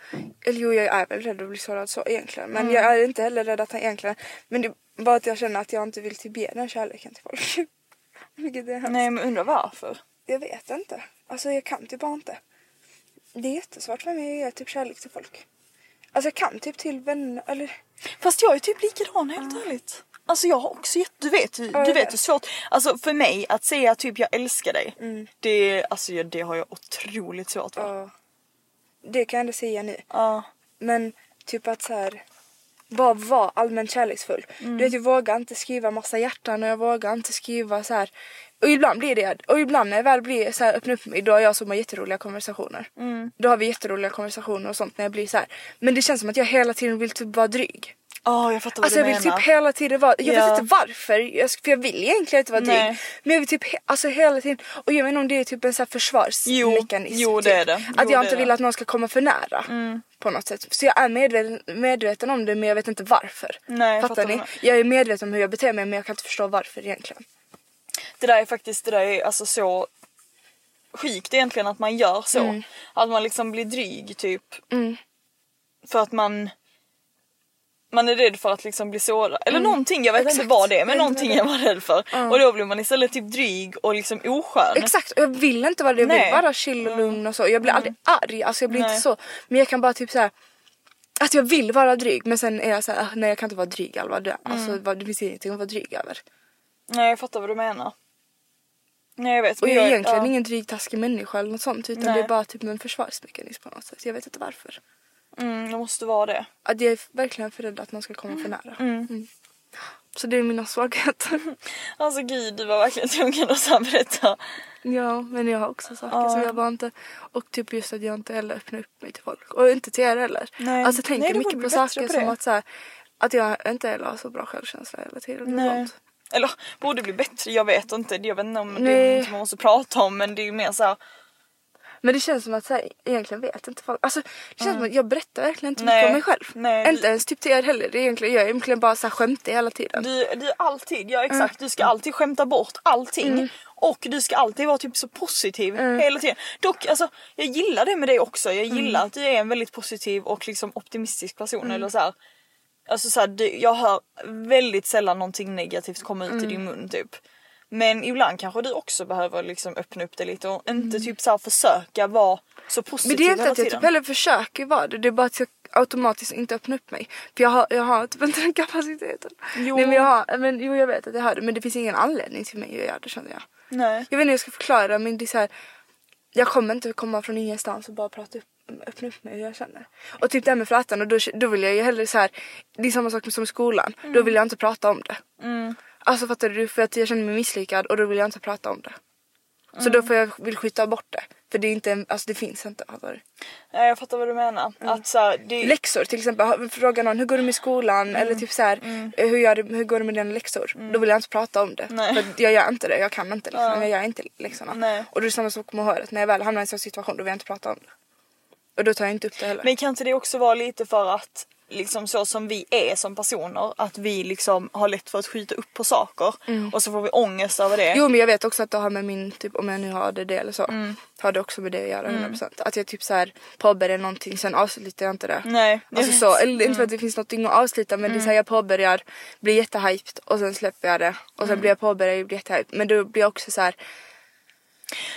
eller jo jag är väl rädd att bli sårad så egentligen men Mm. jag är inte heller rädd att han egentligen, men det är bara att jag känner att jag inte vill typ ge den kärleken till folk. Vilket är hemskt. Nej men undrar varför? Jag vet inte, alltså jag kan typ bara inte. Det är jättesvårt för mig att ge typ kärlek till folk. Alltså jag kan typ till vänner, eller Fast jag är typ likadan helt ärligt. Alltså jag har också jätte, du vet, jag du vet hur svårt, alltså för mig att säga typ jag älskar dig. Mm. Det, alltså det har jag otroligt svårt för. ja. Det kan jag ändå säga nu. Ja. Men typ att så här bara vara allmänt kärleksfull. Mm. Du vet jag vågar inte skriva massa hjärtan och jag vågar inte skriva så här. Och ibland blir det, och ibland när jag väl blir så här öppen upp mig då har jag som har jätteroliga konversationer. Mm. Då har vi jätteroliga konversationer och sånt när jag blir så här. Men det känns som att jag hela tiden vill typ vara dryg. Ja jag fattar vad Alltså du jag vill typ hela tiden vara, jag Ja. vet inte varför, jag, för jag vill egentligen inte vara dryg. Men jag vill typ he, alltså hela tiden, och jag vet inte om det är typ en sån här försvarsmekanism. Jo, det typ. är det. Att Jo, jag det är inte vill det. att någon ska komma för nära. På något sätt. Så jag är medveten, medveten om det men jag vet inte varför. Nej, jag Fattar fattar ni? Jag är medveten om hur jag beter mig men jag kan inte förstå varför egentligen. Det där är faktiskt, det där är alltså så sjukt egentligen att man gör så. Mm. Att man liksom blir dryg typ. För att man man är rädd för att liksom bli sårad. Eller någonting, jag vet inte vad det är men Jag någonting är man rädd för. Och då blir man istället typ dryg och liksom oskön. Exakt, och jag vill inte vara det. Jag Nej. vill vara chill och lugn och så. Jag blir aldrig arg, alltså jag blir Nej. inte så. Men jag kan bara typ såhär att jag vill vara dryg men sen är jag såhär, ah, nej jag kan inte vara dryg Alva. Alltså, vad- det finns ingenting att vara dryg över. Nej jag fattar vad du menar. Nej jag vet. Och jag är egentligen ja. ingen dryg taskig människa eller något sånt utan Nej. det är bara typ en försvarsmekanism på något sätt. Jag vet inte varför. Mm, det måste vara det. Att jag är verkligen för rädd att någon ska komma för nära. Mm. Så det är mina svagheter. Alltså gud du var verkligen tvungen att så här berätta. ja men jag har också saker Ja. som jag bara inte och typ just att jag inte heller öppnar upp mig till folk. Och inte till er heller. Nej. Alltså jag tänker Nej, mycket på saker på som att så här, att jag inte heller har så bra självkänsla hela tiden. och Nej. sånt. Eller borde bli bättre, jag vet inte. Jag vet inte om det är Nej. något som man måste prata om men det är ju mer så här. Men det känns som att så här, egentligen vet inte folk. Alltså det känns som att jag berättar verkligen inte Nej. mycket om mig själv. Nej, inte du- ens typ till er heller. Det är egentligen, jag är egentligen bara så här skämtig hela tiden. Du, du alltid, ja exakt, du ska alltid skämta bort allting. Och du ska alltid vara typ så positiv hela tiden. Dock alltså, jag gillar det med dig också. Jag gillar att du är en väldigt positiv och liksom optimistisk person. Eller så här. Alltså så här, jag hör väldigt sällan någonting negativt komma ut i din mun typ. Men ibland kanske du också behöver liksom öppna upp det lite och inte typ så här försöka vara så positiv Men det är inte att jag typ heller försöker vara det. Det är bara att jag, automatiskt inte öppna upp mig. För jag har, jag har typ inte den kapaciteten. Jo. Nej, men jag har, men, jo jag vet att jag har det men det finns ingen anledning till mig att göra det känner jag. Nej. Jag vet inte hur jag ska förklara men det är så här, Jag kommer inte komma från ingenstans och bara prata upp, öppna upp mig hur jag känner. Och typ det här med flätan och då, då vill jag ju hellre så här, Det är samma sak som i skolan. Då vill jag inte prata om det. Alltså fattar du? För att jag känner mig misslyckad och då vill jag inte prata om det. Så då får jag vill skjuta bort det. För det är inte, en- alltså det finns inte. Fattar du? Nej, jag fattar vad du menar. Att så det... Läxor till exempel, fråga någon hur går det med skolan eller typ så här, eh, hur, gör det, hur går det med dina läxor? Då vill jag inte prata om det. Nej. För jag gör inte det, jag kan inte liksom. Jag gör inte läxorna. Nej. Och det är samma sak med håret, när jag väl hamnar i en sån situation då vill jag inte prata om det. Och då tar jag inte upp det heller. Men kan inte det också vara lite för att liksom så som vi är som personer att vi liksom har lätt för att skjuta upp på saker och så får vi ångest över det. Mm. Jo men jag vet också att det har med min, typ om jag nu har ADD eller så. Mm. Har det också med det att göra 100%. Att jag typ så här påbörjar någonting sen avslutar jag inte det. Nej, Alltså så, eller inte för att det finns någonting att avsluta men det är så här, jag påbörjar, blir jättehyped och sen släpper jag det. Och sen blir jag påbörjad och blir jättehyped. Men då blir jag också så här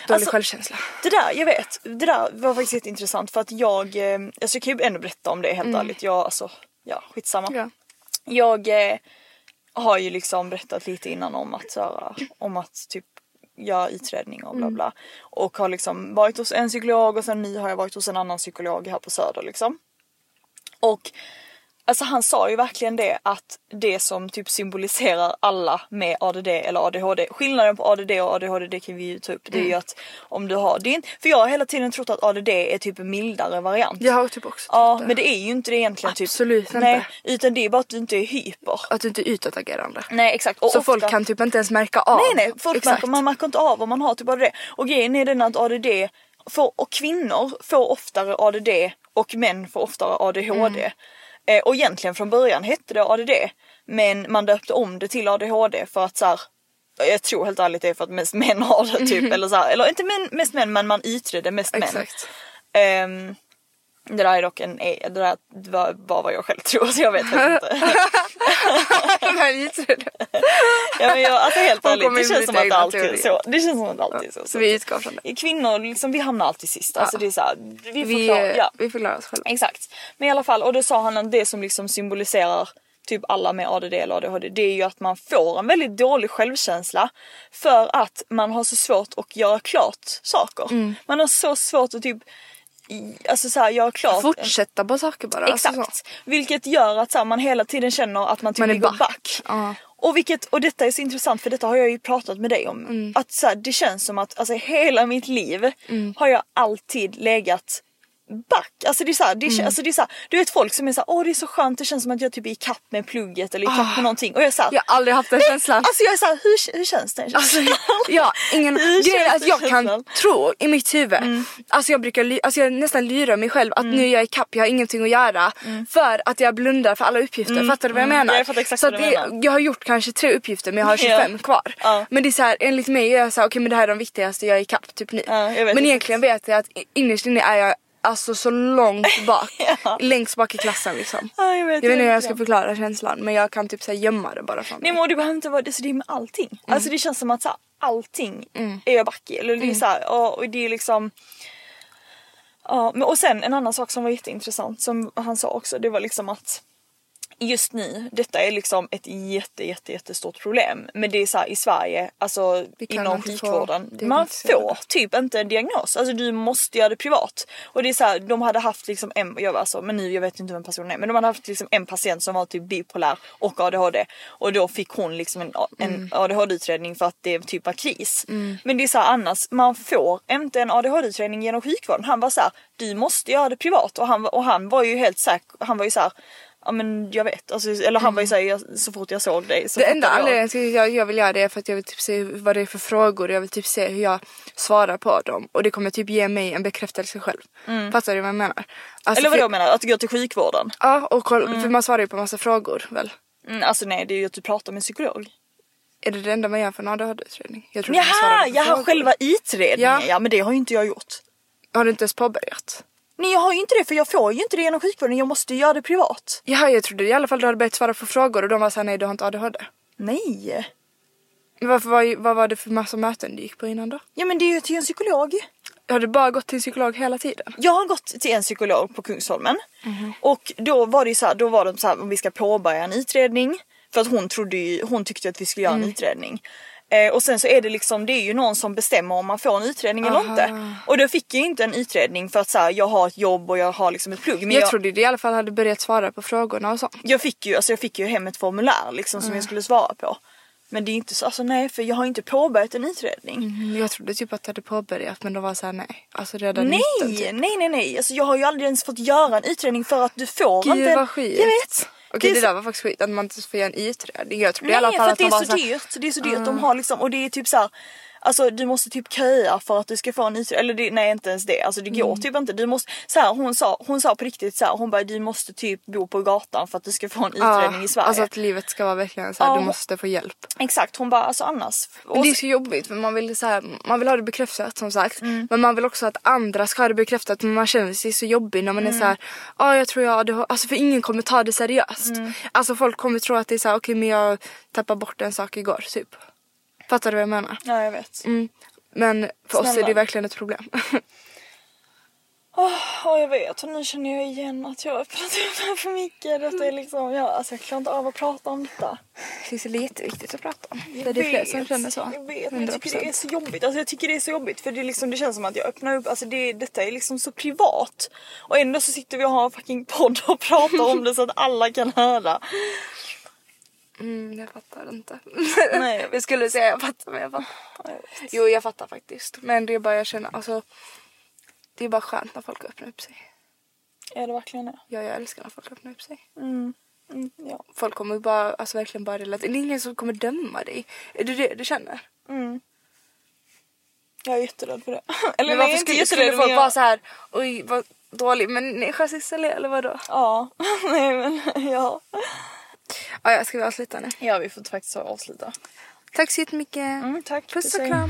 dålig Alltså, självkänsla. Det där, jag vet. Det där var faktiskt jätteintressant för att jag, eh, alltså jag kan ju ändå berätta om det helt ärligt. Jag, alltså, ja skitsamma. Ja. Jag eh, har ju liksom berättat lite innan om att, så här, om att typ göra utredning och bla bla. Och har liksom varit hos en psykolog och sen nu har jag varit hos en annan psykolog här på Söder liksom. Och Alltså han sa ju verkligen det att det som typ symboliserar alla med ADD eller ADHD. Skillnaden på ADD och ADHD det kan vi ju ta upp. Det är ju att om du har, inte, för jag har hela tiden trott att ADD är typ en mildare variant. Jag har typ också Ja det. men det är ju inte det egentligen. Absolut typ. inte. Nej, utan det är bara att du inte är hyper. Att du inte är utåtagerande. Nej exakt. Och Så ofta- folk kan typ inte ens märka av. Nej nej, folk Exakt. märker, man märker inte av om man har typ ADD. Och grejen är den att ADD får, och kvinnor får oftare ADD och män får oftare ADHD. Mm. Eh, och egentligen från början hette det ADD men man döpte om det till ADHD för att så här, jag tror helt ärligt det är för att mest män har det typ. Eller, så här, eller inte män, mest män men man utredde mest män. Exakt. Det där är dock en, det där var vad jag själv tror så jag vet inte. Men? Ja, men jag, alltså helt ärligt, det känns som att det alltid är så. Det känns som att det alltid är så. Så vi utgår från det. Kvinnor, liksom, vi hamnar alltid sist. Alltså det är såhär, vi får Vi, klara, ja. vi får klara oss själva. Exakt. Men i alla fall, och då sa han att det som liksom symboliserar typ alla med ADD eller ADHD, det är ju att man får en väldigt dålig självkänsla för att man har så svårt att göra klart saker. Mm. Man har så svårt att typ Alltså såhär göra klart Fortsätta på saker bara. alltså Exakt. så. Vilket gör att så här, man hela tiden känner att man typ Man ligger back. back. Ja. Och, vilket, och detta är så intressant för detta har jag ju pratat med dig om. Mm. Att så här, det känns som att alltså, hela mitt liv Mm. har jag alltid legat back. Alltså det är såhär, det är, Mm. alltså det är såhär, du vet folk som är såhär, åh det är så skönt, det känns som att jag typ är i kapp med plugget eller i kapp med någonting. Och jag är såhär, Ah. Jag har aldrig haft den känslan. alltså jag är såhär, hur, hur känns den Alltså, känslan? ja, ingen, Hur grejen att jag kan känslan? tro i mitt huvud, Mm. alltså jag brukar alltså jag nästan lyra mig själv att nu är jag i kapp, jag har ingenting att göra för att jag blundar för alla uppgifter. Fattar du vad jag mm. menar? Jag fattar exakt så vad du menar. jag har gjort kanske tre uppgifter men jag har Ja. 25 kvar. Ja. Men det är så här, enligt mig är jag såhär, okej men det här är de viktigaste, jag är i kapp typ nu. Ja, jag men egentligen vet jag att innerst inne är jag alltså så långt bak, Ja. längst bak i klassen liksom. Ja, jag vet, Jag vet inte hur jag ska förklara känslan men jag kan typ säga gömma det bara från Nej mig. men det behöver inte vara det, så det är med allting. Mm. Alltså det känns som att så här, allting är jag back i. Eller det är så här, och, och det är liksom Ja, men och sen en annan sak som var jätteintressant som han sa också det var liksom att just nu, detta är liksom ett jätte jätte jättestort problem. Men det är så här, i Sverige, alltså inom sjukvården, man får typ inte en diagnos. Alltså du måste göra det privat. Och det är så här, de hade haft liksom en, jag, alltså, men nu jag vet inte vem personen är, men de hade haft liksom en patient som var typ bipolär och ADHD. Och då fick hon liksom en, en Mm. ADHD-utredning för att det typ var kris. Men det är så här, annars, man får inte en ADHD-utredning genom sjukvården. Han var så här, du måste göra det privat. Och han, och han var ju helt säker, han var ju så här, Ja men jag vet, alltså, eller han var ju såhär, jag- så fort jag såg dig så Det enda jag. anledningen till att jag, vill göra det är för att jag vill typ se vad det är för frågor. Jag vill typ se hur jag svarar på dem. Och det kommer typ ge mig en bekräftelse själv. Fattar du vad jag menar? Alltså, Mm. Eller vad jag menar, att går till sjukvården? Ja, och koll, för man svarar ju på massa frågor väl? Mm, alltså nej det är ju att du pratar med en psykolog. Är det det enda man gör för en ADHD-utredning? Jag tror man Jaha, jaha frågor. själva utredningen ja. Ja. men det har ju inte jag gjort. Har du inte ens påbörjat? Nej jag har ju inte det för jag får ju inte det genom sjukvården, jag måste ju göra det privat. Jaha, jag trodde i alla fall du hade börjat svara på frågor och de var såhär nej du har inte ADHD. Nej. Men varför var, vad var det för massa möten du gick på innan då? Ja men det är ju till en psykolog. Har du bara gått till psykolog hela tiden? Jag har gått till en psykolog på Kungsholmen. Och då var det ju så här, då var de så här om vi ska påbörja en utredning. För att hon trodde ju, hon tyckte att vi skulle göra en utredning. Eh, och sen så är det liksom, det är ju någon som bestämmer om man får en utredning eller inte. Och då fick jag ju inte en utredning för att så här, jag har ett jobb och jag har liksom ett plugg. Men Jag, jag, trodde du i alla fall hade börjat svara på frågorna och sånt. jag fick ju, alltså jag fick ju hem ett formulär liksom som jag skulle svara på. Men det är inte så, alltså nej för jag har inte påbörjat en utredning. Mm, Jag trodde typ att du hade påbörjat men då var så här nej. Alltså redan Nej, mitten, typ. nej, nej, nej. Alltså jag har ju aldrig ens fått göra en utredning för att du får Gud inte. vad skit. Jag vet. Okej är det så- där var faktiskt skit att man inte får göra en utredning. Jag trodde Nej, i alla fall för att att det de är var så dyrt. Det är så dyrt. De har liksom, och det är typ så här. Alltså du måste typ köa för att du ska få en utredning. Eller det, nej inte ens det. Alltså det går typ inte. Du måste, så här, hon, sa, hon sa på riktigt så här, hon bara du måste typ bo på gatan för att du ska få en utredning i Sverige. Alltså att livet ska vara verkligen så här, Ja. du måste få hjälp. Exakt, hon bara alltså annars. Men det är så- jobbigt för man vill, så här, man vill ha det bekräftat som sagt. Mm. Men man vill också att andra ska ha det bekräftat men man känner sig så jobbig när man Mm. är så här, ja jag tror jag det Alltså för ingen kommer ta det seriöst. Mm. Alltså folk kommer tro att det är så här, okej men jag tappade bort en sak igår typ. Fattar du vad jag menar? Ja jag vet. Mm. Men för oss är Snälla. det verkligen ett problem. Åh oh, jag vet och nu känner jag igen att jag upp här för mycket. Detta är liksom, jag, alltså jag klarar inte av att prata om detta. det är jätteviktigt att prata om. Det Jag är det fler som vet, känner så. Jag vet men jag tycker det är 100%. så jobbigt. Alltså jag tycker det är så jobbigt för det, liksom, det känns som att jag öppnar upp, alltså det, detta är liksom så privat. Och ändå så sitter vi och har en fucking podd och pratar om det så att alla kan höra. Mm, jag fattar inte. Nej. jag skulle säga jag fattar men jag fattar. Jo jag fattar faktiskt. Men det är bara jag känner alltså. Det är bara skönt när folk öppnar upp sig. Är det verkligen det? Ja jag älskar när folk öppnar upp sig. Mm, ja. Folk kommer bara, alltså verkligen bara relatera. Det är ingen som kommer döma dig. Är det det du känner? Jag är jätterädd för det. Eller Men nej, varför inte skulle, skulle folk men vara jag... så här, oj vad dålig människa Sissela eller vadå? Ja, nej men ja. Ja, ska vi avsluta nu? Ja vi får faktiskt avsluta. Tack så jättemycket. Mm, tack. Puss och kram.